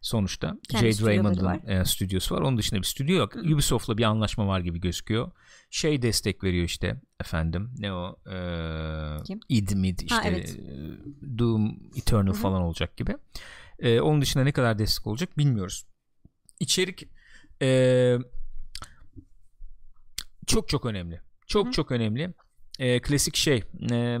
Sonuçta Kendi Jade Raymond'ın e, stüdyosu var. Onun dışında bir stüdyo yok. Ubisoft'la bir anlaşma var gibi gözüküyor. Şey destek veriyor işte efendim. Ne o? E, Kim? id mid işte evet. e, Doom Eternal falan olacak gibi. E, onun dışında ne kadar destek olacak bilmiyoruz. İçerik e, çok çok önemli. Çok Hı hı. çok önemli. Ee, klasik şey e,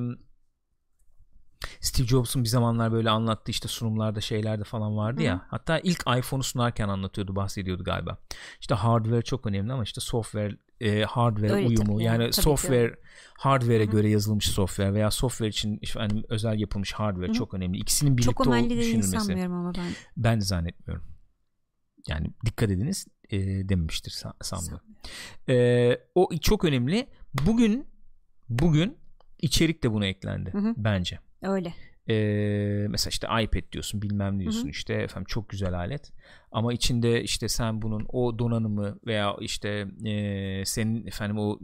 Steve Jobs'un bir zamanlar böyle anlattığı işte sunumlarda şeylerde falan vardı ya. hı. Hatta ilk iPhone'u sunarken anlatıyordu, bahsediyordu galiba. İşte hardware çok önemli ama işte software e, hardware Öyle uyumu tabii yani yani, tabii ki software hardware'e Hı hı. göre yazılmış software veya software için hani özel yapılmış hardware Hı hı. çok önemli. İkisinin birlikte Çok önemli düşünülmesi. sanmıyorum ama ben. Ben de zannetmiyorum. Yani dikkat ediniz e, dememiştir sa- sanmıyorum. E, o çok önemli. Bugün bugün içerik de buna eklendi Hı hı. bence. Öyle. E, mesela işte iPad diyorsun bilmem ne diyorsun Hı hı. işte efendim çok güzel alet ama içinde işte sen bunun o donanımı veya işte e, senin efendim o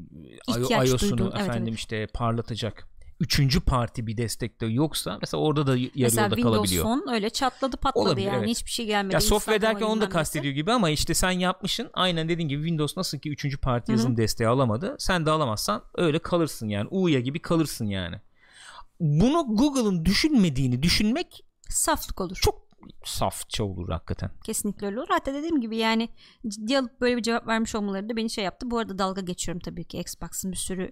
İhtiyaç iOS'unu evet, efendim evet. işte parlatacak üçüncü parti bir destekte yoksa mesela orada da yarı Mesela yolda Windows kalabiliyor. Phone öyle çatladı patladı Olabilir, yani evet. hiçbir şey gelmedi. Ya software derken onu da kastediyor gibi ama işte sen yapmışsın aynen dediğin gibi Windows nasıl ki üçüncü parti yazılım desteği alamadı sen de alamazsan öyle kalırsın yani U'ya gibi kalırsın yani. Bunu Google'ın düşünmediğini düşünmek Saflık olur. çok safça olur hakikaten. Kesinlikle öyle olur. Hatta dediğim gibi yani ciddi alıp böyle bir cevap vermiş olmaları da beni şey yaptı. Bu arada dalga geçiyorum tabii ki. Xbox'ın bir sürü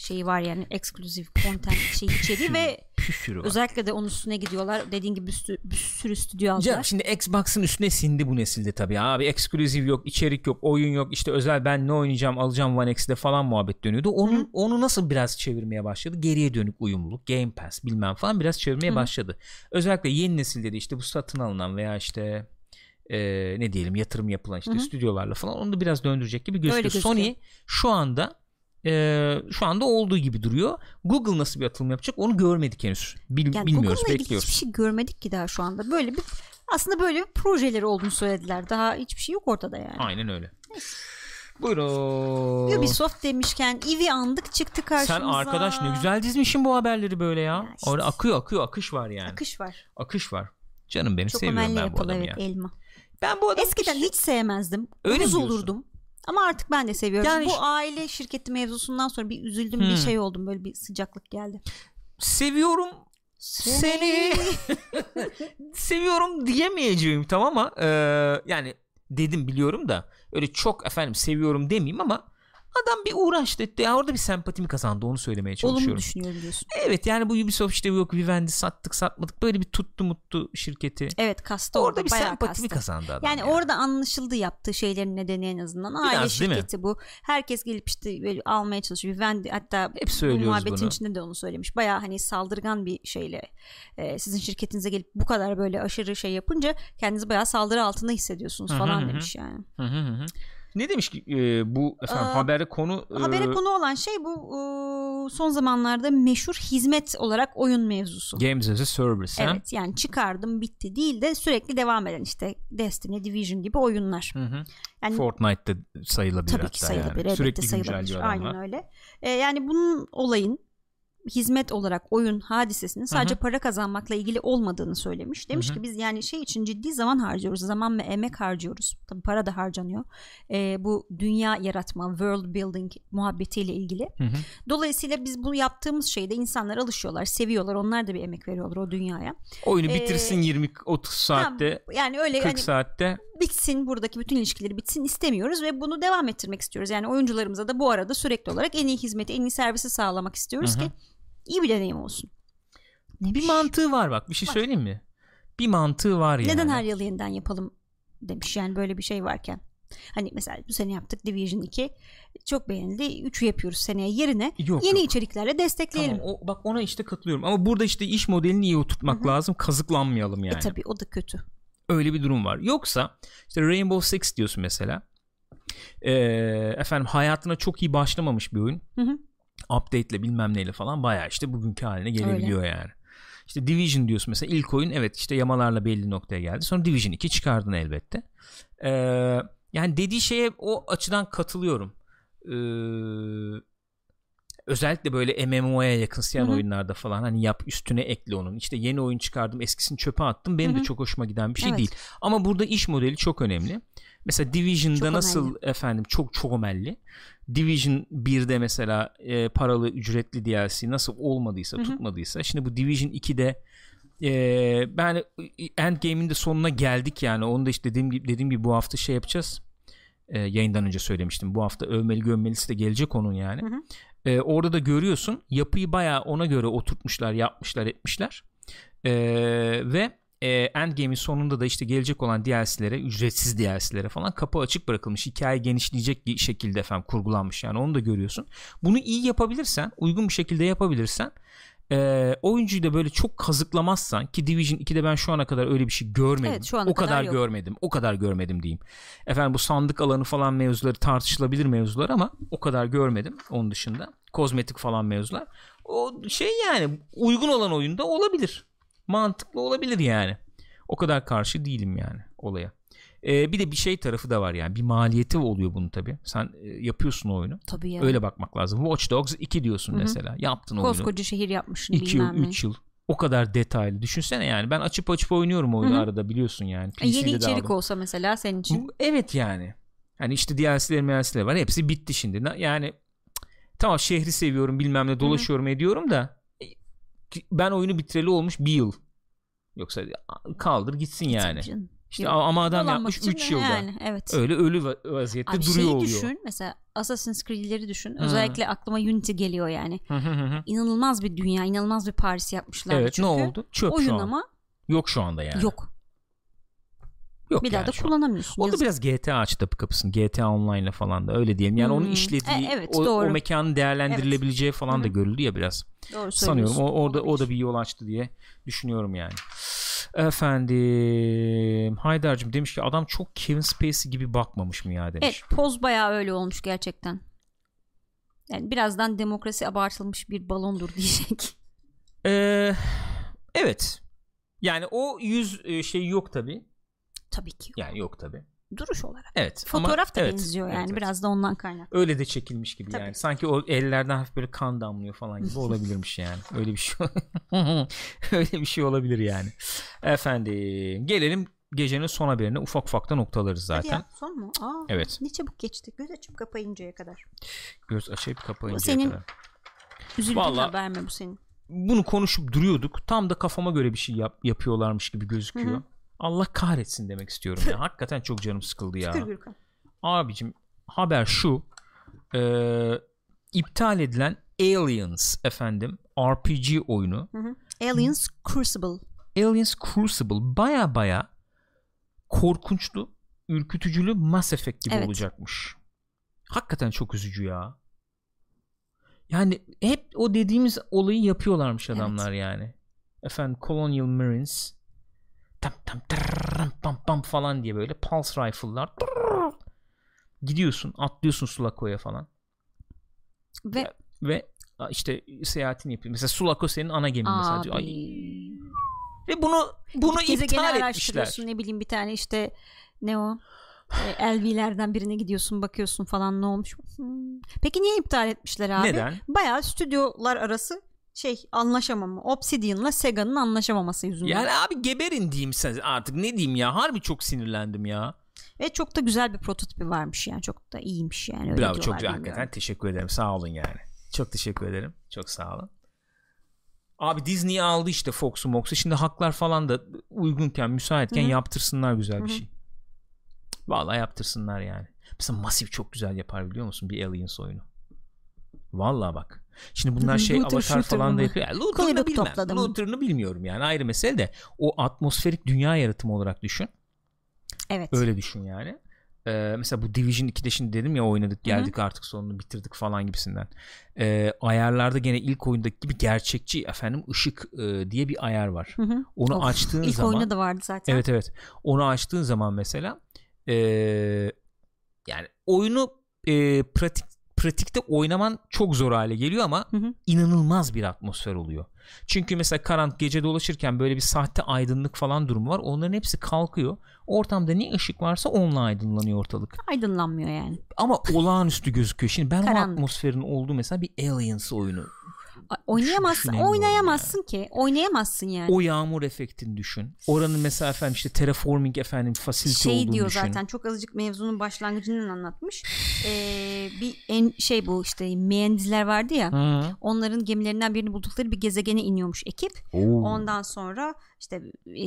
şeyi var yani exclusive content şey içeriği ve Bir sürü var. özellikle de onun üstüne gidiyorlar. Dediğin gibi bir sürü, bir sürü stüdyo aldılar. Canım şimdi Xbox'ın üstüne sindi bu nesilde tabii abi eksklusif yok içerik yok oyun yok işte özel ben ne oynayacağım alacağım One X'de falan muhabbet dönüyordu onun Hı. onu nasıl biraz çevirmeye başladı geriye dönük uyumluluk Game Pass bilmem falan biraz çevirmeye Hı. başladı özellikle yeni nesilde de işte bu satın alınan veya işte e, ne diyelim yatırım yapılan işte hı. stüdyolarla falan onu da biraz döndürecek gibi gözüküyor. gözüküyor. Sony şu anda e, şu anda olduğu gibi duruyor. Google nasıl bir atılım yapacak onu görmedik henüz. Bil- yani bilmiyoruz Google'la bekliyoruz. hiçbir şey görmedik ki daha şu anda. Böyle bir aslında böyle bir projeleri olduğunu söylediler. Daha hiçbir şey yok ortada yani. Aynen öyle. Buyurun. Ubisoft demişken Eevee andık çıktı karşımıza. Sen arkadaş ne güzel dizmişsin bu haberleri böyle ya. Ya işte. Orada akıyor akıyor akış var yani. Akış, Akış var. var. Canım benim Çok seviyorum ben bu adamı evet ya. elma. Ben bu adamı Eskiden hiç sevmezdim. Öyle diyorsun? olurdum. Ama artık ben de seviyorum. Yani Bu aile şirketi mevzusundan sonra bir üzüldüm bir Hmm. şey oldum. Böyle bir sıcaklık geldi. seviyorum seni seviyorum diyemeyeceğim tamam ama e, yani dedim biliyorum da öyle çok efendim seviyorum demeyeyim ama adam bir uğraştı etti. Ya orada bir sempatimi kazandı onu söylemeye Olumlu çalışıyorum. düşünüyorum diyorsun. Evet yani bu Ubisoft işte yok Vivendi sattık satmadık böyle bir tuttu muttu şirketi. Evet kastı Orada bir bayağı sempatimi kastı. kazandı adam. Yani ya. orada anlaşıldı yaptığı şeylerin nedeni en azından. Aile Biraz, şirketi bu. Herkes gelip işte böyle almaya çalışıyor. Vivendi hatta Hep bu söylüyoruz muhabbetin bunu. içinde de onu söylemiş. Baya hani saldırgan bir şeyle e, sizin şirketinize gelip bu kadar böyle aşırı şey yapınca kendinizi baya saldırı altında hissediyorsunuz Hı hı falan hı. demiş yani. Hı hı hı. Ne demiş ki e, bu efendim Aa, haberde konu e, Habere konu olan şey bu e, son zamanlarda meşhur hizmet olarak oyun mevzusu. Games as a Service? Evet yani çıkardım bitti değil de sürekli devam eden işte Destiny, Division gibi oyunlar. Hı hı. Yani Fortnite'da sayılabilir tabii hatta ki sayılabilir. yani. Sürekli sayılabilir. Aynen öyle. Ee, yani bunun olayın hizmet olarak oyun hadisesinin sadece para kazanmakla ilgili olmadığını söylemiş. Demiş Hı hı. ki biz yani şey için ciddi zaman harcıyoruz. Zaman ve emek harcıyoruz. Tabii para da harcanıyor. Ee, bu dünya yaratma, world building muhabbetiyle ilgili. Hı hı. Dolayısıyla biz bu yaptığımız şeyde insanlar alışıyorlar, seviyorlar. Onlar da bir emek veriyorlar o dünyaya. Oyunu Ee, bitirsin 20 30 saatte, Ha, yani öyle 40 hani saatte. Bitsin buradaki bütün ilişkileri bitsin istemiyoruz ve bunu devam ettirmek istiyoruz. Yani oyuncularımıza da bu arada sürekli olarak en iyi hizmeti, en iyi servisi sağlamak istiyoruz Hı hı. ki iyi bir deneyim olsun. Bir mantığı var bak. Bir şey Var. söyleyeyim mi? Bir mantığı var yani. Neden her yıl yeniden yapalım demiş yani böyle bir şey varken. Hani mesela bu sene yaptık Division 2 çok beğenildi. 3'ü yapıyoruz seneye yerine Yok, yeni yok. içeriklerle destekleyelim. Tamam, o, bak ona işte katılıyorum. Ama burada işte iş modelini iyi oturtmak Hı hı. lazım. Kazıklanmayalım yani. E tabi o da kötü. Öyle bir durum var. Yoksa işte Rainbow Six diyorsun mesela. Ee, efendim hayatına çok iyi başlamamış bir oyun. Hı hı. Update'le bilmem neyle falan bayağı işte bugünkü haline gelebiliyor yani. İşte Division diyorsun mesela ilk oyun evet işte yamalarla belli noktaya geldi. Sonra Division 2 çıkardın elbette. Ee, yani dediği şeye o açıdan katılıyorum. Ee, özellikle böyle MMO'ya yakınsayan Hı hı. oyunlarda falan hani yap üstüne ekle onun. İşte yeni oyun çıkardım eskisini çöpe attım. Benim Hı de çok hoşuma giden bir şey Evet. değil. Ama burada iş modeli çok önemli. Mesela Division'da Çok nasıl önemli. efendim çok çok ömelli. Division 1'de mesela e, paralı ücretli DLC nasıl olmadıysa Hı hı. tutmadıysa şimdi bu Division 2'de e, ben Endgame'in de sonuna geldik yani onu da işte dediğim gibi, dediğim gibi bu hafta şey yapacağız E, yayından önce söylemiştim. Bu hafta övmeli gömmelisi de gelecek onun yani. Hı hı. E, orada da görüyorsun yapıyı bayağı ona göre oturtmuşlar, yapmışlar, etmişler. E, ve e, Endgame'in sonunda da işte gelecek olan DLC'lere, ücretsiz DLC'lere falan kapı açık bırakılmış. Hikaye genişleyecek bir şekilde efendim kurgulanmış yani onu da görüyorsun. Bunu iyi yapabilirsen, uygun bir şekilde yapabilirsen e, oyuncuyu da böyle çok kazıklamazsan ki Division 2'de ben şu ana kadar öyle bir şey görmedim. Evet, şu ana o kadar, kadar yok. görmedim. O kadar görmedim diyeyim. Efendim bu sandık alanı falan mevzuları tartışılabilir mevzular ama o kadar görmedim onun dışında. Kozmetik falan mevzular. O şey yani uygun olan oyunda olabilir. Mantıklı olabilir yani. O kadar karşı değilim yani olaya. Ee, bir de bir şey tarafı da var yani. Bir maliyeti oluyor bunun tabii. Sen e, yapıyorsun o oyunu. Tabii ya. Öyle bakmak lazım. Watch Dogs 2 diyorsun Hı hı. mesela. Yaptın oyunu. Koskoca şehir yapmışsın 2 yıl, bilmem ne. 3 yıl. O kadar detaylı. Düşünsene yani. Ben açıp açıp oynuyorum oyunu Hı hı. arada biliyorsun yani. E, PC'de Yeni içerik aldım. olsa mesela senin için. Bu- Evet yani. Hani işte DLC'ler MLC'ler var. Hepsi bitti şimdi. Yani tamam şehri seviyorum bilmem ne dolaşıyorum ediyorum da e, ben oyunu bitireli olmuş bir yıl. Yoksa kaldır gitsin yani. Tabii canım. İşte Yok, ama adam Dolanmak yapmış için 3 yılda. Yani, evet. Öyle ölü va- vaziyette Abi duruyor şeyi oluyor. düşün mesela Assassin's Creed'leri düşün. Hı. Özellikle aklıma Unity geliyor yani. Hı hı hı. İnanılmaz bir dünya, inanılmaz bir Paris yapmışlar evet çünkü. ne oldu? Çöp Oyun şu an. ama Yok şu anda yani. yok. Yok Bir daha yani da şu an. kullanamıyorsun. O da biraz GTA açtı kapısını. GTA Online'la falan da öyle diyelim. Yani onun Hmm. işlediği E, evet, o, doğru. o mekanın değerlendirilebileceği falan Hı da görüldü ya biraz. Doğru Sanıyorum o, orada o da bir yol açtı diye düşünüyorum yani. Efendim Haydar'cığım demiş ki adam çok Kevin Spacey gibi bakmamış mı ya demiş. Evet poz bayağı öyle olmuş gerçekten. Yani birazdan demokrasi abartılmış bir balondur diyecek. Ee, evet. Yani o yüz şey yok tabi. Tabii ki. Yani yok tabi. Duruş olarak. Evet. ama- Fotoğraf da evet, benziyor yani evet, biraz da ondan kaynak. Öyle de çekilmiş gibi Tabii. yani. Sanki o ellerden hafif böyle kan damlıyor falan gibi olabilirmiş yani. Öyle bir şey. Öyle bir şey olabilir yani. Efendim gelelim gecenin son haberine ufak ufak da noktalarız Hadi zaten. ya son mu? Aa, Evet. Ne çabuk geçti. Göz açıp kapayıncaya kadar. Göz açıp kapayıncaya senin- kadar. Üzüldüğün Vallahi- haber mi bu senin? Bunu konuşup duruyorduk. Tam da kafama göre bir şey yap- yapıyorlarmış gibi gözüküyor. Hı hı. Allah kahretsin demek istiyorum ya. Hakikaten çok canım sıkıldı ya. Abicim haber şu. Ee, iptal edilen Aliens efendim RPG oyunu. Hı hı. Aliens Crucible. Aliens Crucible baya baya korkunçlu, ürkütücülü Mass Effect gibi Evet. olacakmış. Hakikaten çok üzücü ya. Yani hep o dediğimiz olayı yapıyorlarmış Evet. adamlar yani. Efendim Colonial Marines tam tam tırrrrrım, pam pam falan diye böyle pulse rifle'lar gidiyorsun atlıyorsun Sulako'ya falan Ve ve işte seyahatini yapıyorsun. Mesela Sulako senin ana gemin mesela. abi. Ay, ve bunu bunu iptal etmişler. ne bileyim bir tane işte ne o LV'lerden birine gidiyorsun bakıyorsun falan ne olmuş. Peki niye iptal etmişler abi? Neden? Bayağı stüdyolar arası şey anlaşamama. Obsidian'la Sega'nın anlaşamaması yüzünden. Yani abi geberin diyeyim sen artık ne diyeyim ya harbi çok sinirlendim ya. Ve çok da güzel bir prototipi varmış yani çok da iyiymiş yani. Öyle Bravo çok bilmiyorum. hakikaten teşekkür ederim sağ olun yani. Çok teşekkür ederim çok sağ olun. Abi Disney aldı işte Fox'u Mox'u şimdi haklar falan da uygunken müsaitken Hı hı. yaptırsınlar güzel bir Hı hı. şey. Vallahi yaptırsınlar yani. Mesela Masif çok güzel yapar biliyor musun bir Aliens oyunu. Vallahi bak. Şimdi bunlar şey Looter Avatar falan da mı? yapıyor. Yani Looter'ını bilmem. topladı mı? Looter'ını bilmiyorum yani ayrı mesele de o atmosferik dünya yaratımı olarak düşün. Evet. Öyle düşün yani. Ee, mesela bu Division 2'de şimdi dedim ya oynadık geldik artık sonunu bitirdik falan gibisinden. Ee, ayarlarda gene ilk oyundaki gibi gerçekçi efendim ışık e, diye bir ayar var. Hı hı. Onu Of, açtığın İlk zaman oyunda da vardı zaten. evet evet onu açtığın zaman mesela e, yani oyunu e, pratik pratikte oynaman çok zor hale geliyor ama Hı hı. inanılmaz bir atmosfer oluyor. Çünkü mesela karanlık gece dolaşırken böyle bir sahte aydınlık falan durumu var. Onların hepsi kalkıyor. Ortamda ne ışık varsa onunla aydınlanıyor ortalık. Aydınlanmıyor yani. Ama olağanüstü gözüküyor. Şimdi ben o Karanlık. atmosferin olduğu mesela bir Aliens oyunu. Oynayamazsın. Oynayamazsın ki. Oynayamazsın yani. O yağmur efektini düşün. Oranın mesela efendim işte terraforming efendim facility şey olduğunu diyor düşün. zaten çok azıcık mevzunun başlangıcından anlatmış. Ee, bir en şey bu işte mühendisler vardı ya. Hı. Onların gemilerinden birini buldukları bir gezegene iniyormuş ekip. Oo. Ondan sonra işte e,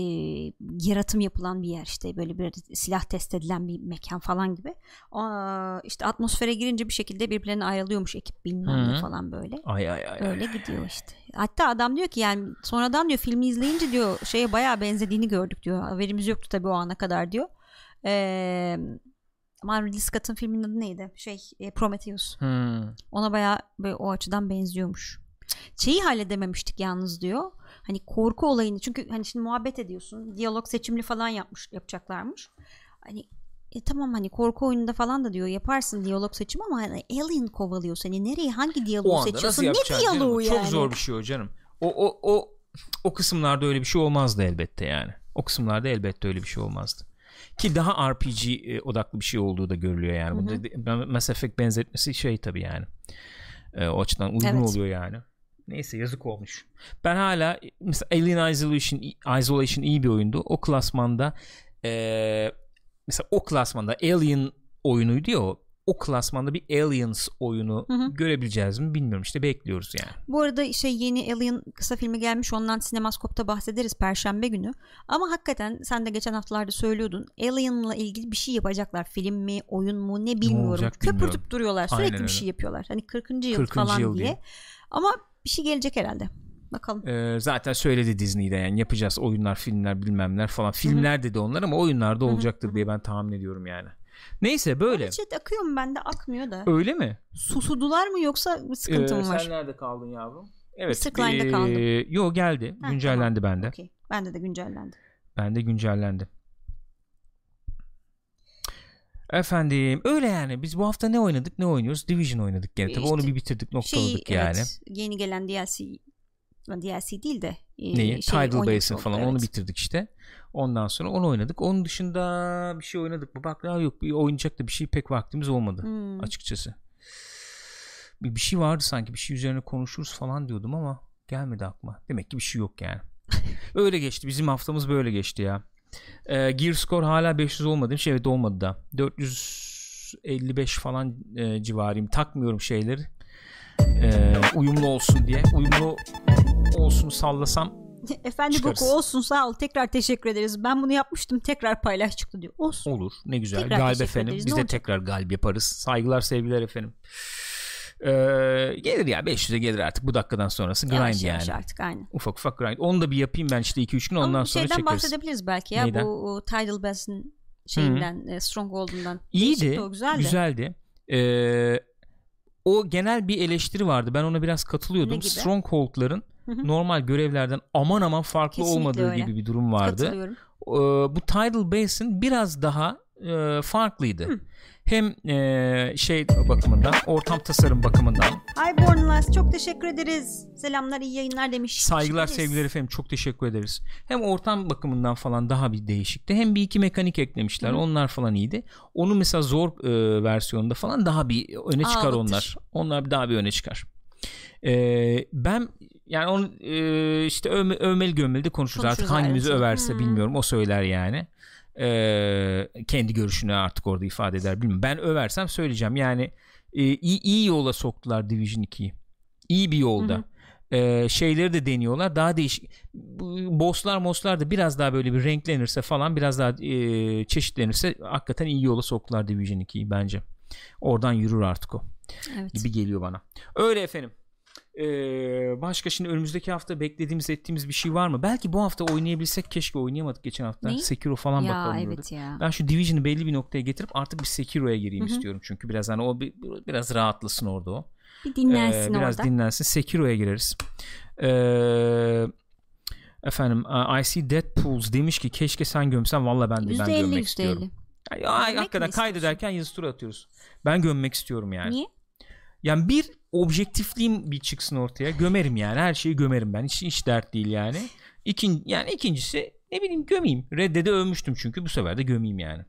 yaratım yapılan bir yer işte böyle bir silah test edilen bir mekan falan gibi Aa, işte atmosfere girince bir şekilde birbirlerine ayrılıyormuş ekip bilmem ne falan böyle Ay ay ay. öyle gidiyor işte hatta adam diyor ki yani sonradan diyor filmi izleyince diyor şeye bayağı benzediğini gördük diyor haberimiz yoktu tabii o ana kadar diyor Eee aman Ridley Scott'ın filminin adı neydi şey e, Prometheus Hmm. ona bayağı böyle o açıdan benziyormuş. Şeyi halledememiştik yalnız diyor. Hani korku olayını çünkü hani şimdi muhabbet ediyorsun. Diyalog seçimli falan yapmış yapacaklarmış. Hani e tamam hani korku oyununda falan da diyor yaparsın diyalog seçimi ama hani alien kovalıyor seni. Nereye hangi diyaloğu seçiyorsun? Ne yapacaksın canım? diyaloğu yani? Çok zor bir şey o canım. O o o o kısımlarda öyle bir şey olmazdı elbette yani. O kısımlarda elbette öyle bir şey olmazdı. Ki daha RPG e, odaklı bir şey olduğu da görülüyor yani. Bunda de- Mass Effect benzetmesi şey tabii yani. E, o açıdan uygun Evet. oluyor yani. Neyse yazık olmuş. Ben hala mesela Alien Isolation, Isolation iyi bir oyundu. O klasmanda e, mesela o klasmanda Alien oyunuydu ya o. O klasmanda bir Aliens oyunu Hı hı. görebileceğiz mi bilmiyorum işte bekliyoruz yani. Bu arada şey yeni Alien kısa filmi gelmiş ondan Sinemaskop'ta bahsederiz Perşembe günü. Ama hakikaten sen de geçen haftalarda söylüyordun Alien'la ilgili bir şey yapacaklar. Film mi oyun mu ne bilmiyorum. olacak Köpürtüp bilmiyorum. duruyorlar sürekli Aynen bir öyle. şey yapıyorlar. Hani 40. yıl 40. falan yıl diye. diye. Ama bir şey gelecek herhalde. Bakalım. Ee, zaten söyledi Disney'de yani yapacağız oyunlar filmler bilmemler falan. Filmler dedi onlar ama oyunlarda olacaktır diye ben tahmin ediyorum yani. Neyse böyle. Chat akıyor mu bende akmıyor da. Öyle mi? Susudular mı yoksa sıkıntı Ee, mı var? Sen nerede kaldın yavrum? Evet. Sıkline'da kaldım. Yo geldi. Ha, güncellendi bende. Okey. Bende de güncellendi. Bende güncellendi. Efendim öyle yani biz bu hafta ne oynadık ne oynuyoruz Division oynadık gene tabii İşte onu bir bitirdik noktaladık Şey, yani evet, yeni gelen DLC DLC değil de e, Neyi? şey, Tidal Basin falan evet. onu bitirdik işte. Ondan sonra onu oynadık. Onun dışında bir şey oynadık mı? Bak ya yok bir oynayacak da bir şey pek vaktimiz olmadı Hmm. açıkçası. Bir, bir şey vardı sanki bir şey üzerine konuşuruz falan diyordum ama gelmedi aklıma. Demek ki bir şey yok yani. öyle geçti. Bizim haftamız böyle geçti ya. Ee, Gear Score hala 500 olmadı. Şey evet olmadı da. 455 falan e, civarıyım. Takmıyorum şeyleri. Ee, uyumlu olsun diye. Uyumlu olsun sallasam Efendi Çıkarız. boku olsun sağ ol tekrar teşekkür ederiz. Ben bunu yapmıştım tekrar paylaş çıktı diyor. Olsun. Olur ne güzel. Tekrar galip efendim. ederiz. Biz Ne de olacak? tekrar galip yaparız. Saygılar sevgiler efendim. Ee, gelir ya 500'e gelir artık bu dakikadan sonrası grind Yavaş yani. yavaş artık aynen. Ufak ufak grind. Onu da bir yapayım ben işte 2-3 gün ondan Ama sonra şeyden çekeriz. bahsedebiliriz belki ya Neyden? bu Tidal Basin şeyinden e, Stronghold'undan. İyiydi. O güzeldi. Güzeldi. Ee, o genel bir eleştiri vardı. Ben ona biraz katılıyordum. Stronghold'ların Hı hı. normal görevlerden aman aman farklı Kesinlikle olmadığı öyle. gibi bir durum vardı. Katılıyorum. Ee, bu Tidal Basin biraz daha e, farklıydı. Hı. Hem e, şey bakımından, ortam tasarım bakımından. Highborn Last çok teşekkür ederiz. Selamlar iyi yayınlar demiş. Saygılar, sevgiler efendim. Çok teşekkür ederiz. Hem ortam bakımından falan daha bir değişikti. Hem bir iki mekanik eklemişler. Hı. Onlar falan iyiydi. Onun mesela zor e, versiyonunda falan daha bir öne çıkar Ağlatır. onlar. Onlar daha bir öne çıkar. E, ben yani onu e, işte övme, övmeli gömmeli de konuşuruz. Konuşuruz Artık hangimizi överse Hı. bilmiyorum. O söyler yani. E, kendi görüşünü artık orada ifade eder bilmiyorum. Ben översem söyleyeceğim. Yani e, iyi, iyi yola soktular Division 2'yi. İyi bir yolda. Hı hı. Ee, şeyleri de deniyorlar. Daha değişik. Bosslar moslar da biraz daha böyle bir renklenirse falan biraz daha e, çeşitlenirse hakikaten iyi yola soktular Division 2'yi bence. Oradan yürür artık o Evet. gibi geliyor bana. Öyle efendim. Ee, başka şimdi önümüzdeki hafta beklediğimiz ettiğimiz bir şey var mı? Belki bu hafta oynayabilsek keşke oynayamadık geçen hafta. Neyi? Sekiro falan Ya bakalım evet diyorduk. ya. Ben şu Division'ı belli bir noktaya getirip artık bir Sekiro'ya gireyim Hı hı. istiyorum çünkü biraz hani o bir, biraz rahatlasın orada o. Bir dinlensin Ee, biraz orada. dinlensin. Sekiro'ya gireriz. Ee, efendim uh, I see Deadpools demiş ki keşke sen gömsen valla ben de ben %50 gömmek %50. istiyorum. Gömmek mi hakikaten kaydederken yazı tura atıyoruz. Ben gömmek istiyorum yani. Niye? Yani bir objektifliğim bir çıksın ortaya. Gömerim yani. Her şeyi gömerim ben. Hiç, hiç dert değil yani. İkin, yani ikincisi ne bileyim gömeyim. Redde'de övmüştüm çünkü bu sefer de gömeyim yani.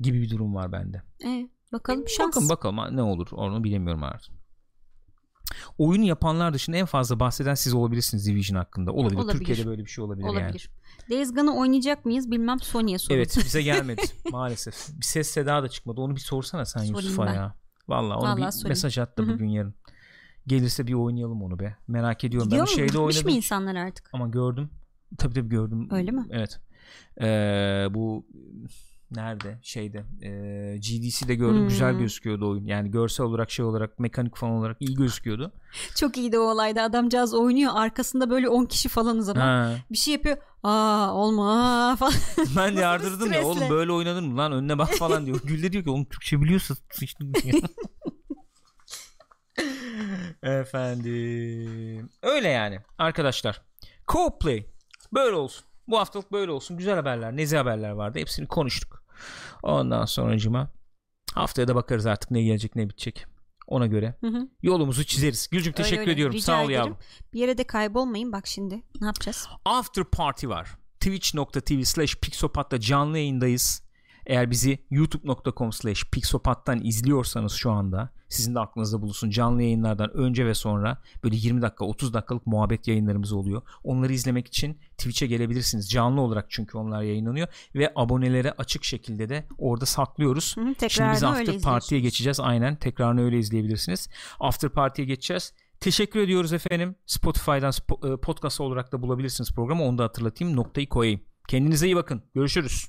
Gibi bir durum var bende. Evet. Bakalım şans. Bakın bakalım ne olur onu bilemiyorum artık. Oyunu yapanlar dışında en fazla bahseden siz olabilirsiniz Division hakkında. Olabilir. Olabilir. Türkiye'de böyle bir şey olabilir, yani. Olabilir. Days Gone'ı oynayacak mıyız bilmem Sony'ye sorun. Evet bize gelmedi maalesef. Bir ses seda da çıkmadı. Onu bir sorsana sen Sorayım Yusuf'a ben. ya. Vallahi onu Vallahi bir sorayım. mesaj at da Hı hı. bugün yarın. Gelirse bir oynayalım onu be. Merak ediyorum. Gidiyor ben mu? şeyde Gitmiş mi oynadım insanlar artık? ama gördüm. Tabii tabii gördüm. Öyle mi? Evet. Ee, bu nerede? Şeyde e, GDC'de gördüm. Hmm. güzel gözüküyordu oyun. Yani görsel olarak şey olarak mekanik falan olarak iyi gözüküyordu. Çok iyiydi o olayda. Adamcağız oynuyor. Arkasında böyle 10 kişi falanız ama ha. bir şey yapıyor. Aa olma falan. ben yardırdım ya oğlum böyle oynanır mı lan? Önüne bak falan diyor. Gül de diyor ki oğlum Türkçe biliyorsa sıçtın. Efendim. Öyle yani arkadaşlar. Co play böyle olsun. Bu haftalık böyle olsun. Güzel haberler nezi haberler vardı. Hepsini konuştuk ondan sonracıma haftaya da bakarız artık ne gelecek ne bitecek ona göre Hı hı. yolumuzu çizeriz Gülcüm teşekkür öyle. ediyorum Rica sağ ol ederim. yavrum Bir yere de kaybolmayın. Bak şimdi ne yapacağız? After Party var. Twitch.tv slash Pixopat'ta canlı yayındayız. Eğer bizi youtube.com slash Pixopat'tan izliyorsanız şu anda sizin de aklınızda bulunsun canlı yayınlardan önce ve sonra böyle 20 dakika 30 dakikalık muhabbet yayınlarımız oluyor. Onları izlemek için Twitch'e gelebilirsiniz. Canlı olarak çünkü onlar yayınlanıyor ve abonelere açık şekilde de orada saklıyoruz. Hı Şimdi biz After. Party'ye geçeceğiz. Aynen tekrarını öyle izleyebilirsiniz. After Party'ye geçeceğiz. Teşekkür ediyoruz efendim. Spotify'dan spo- e, podcast olarak da bulabilirsiniz programı. Onu da hatırlatayım. Noktayı koyayım. Kendinize iyi bakın. Görüşürüz.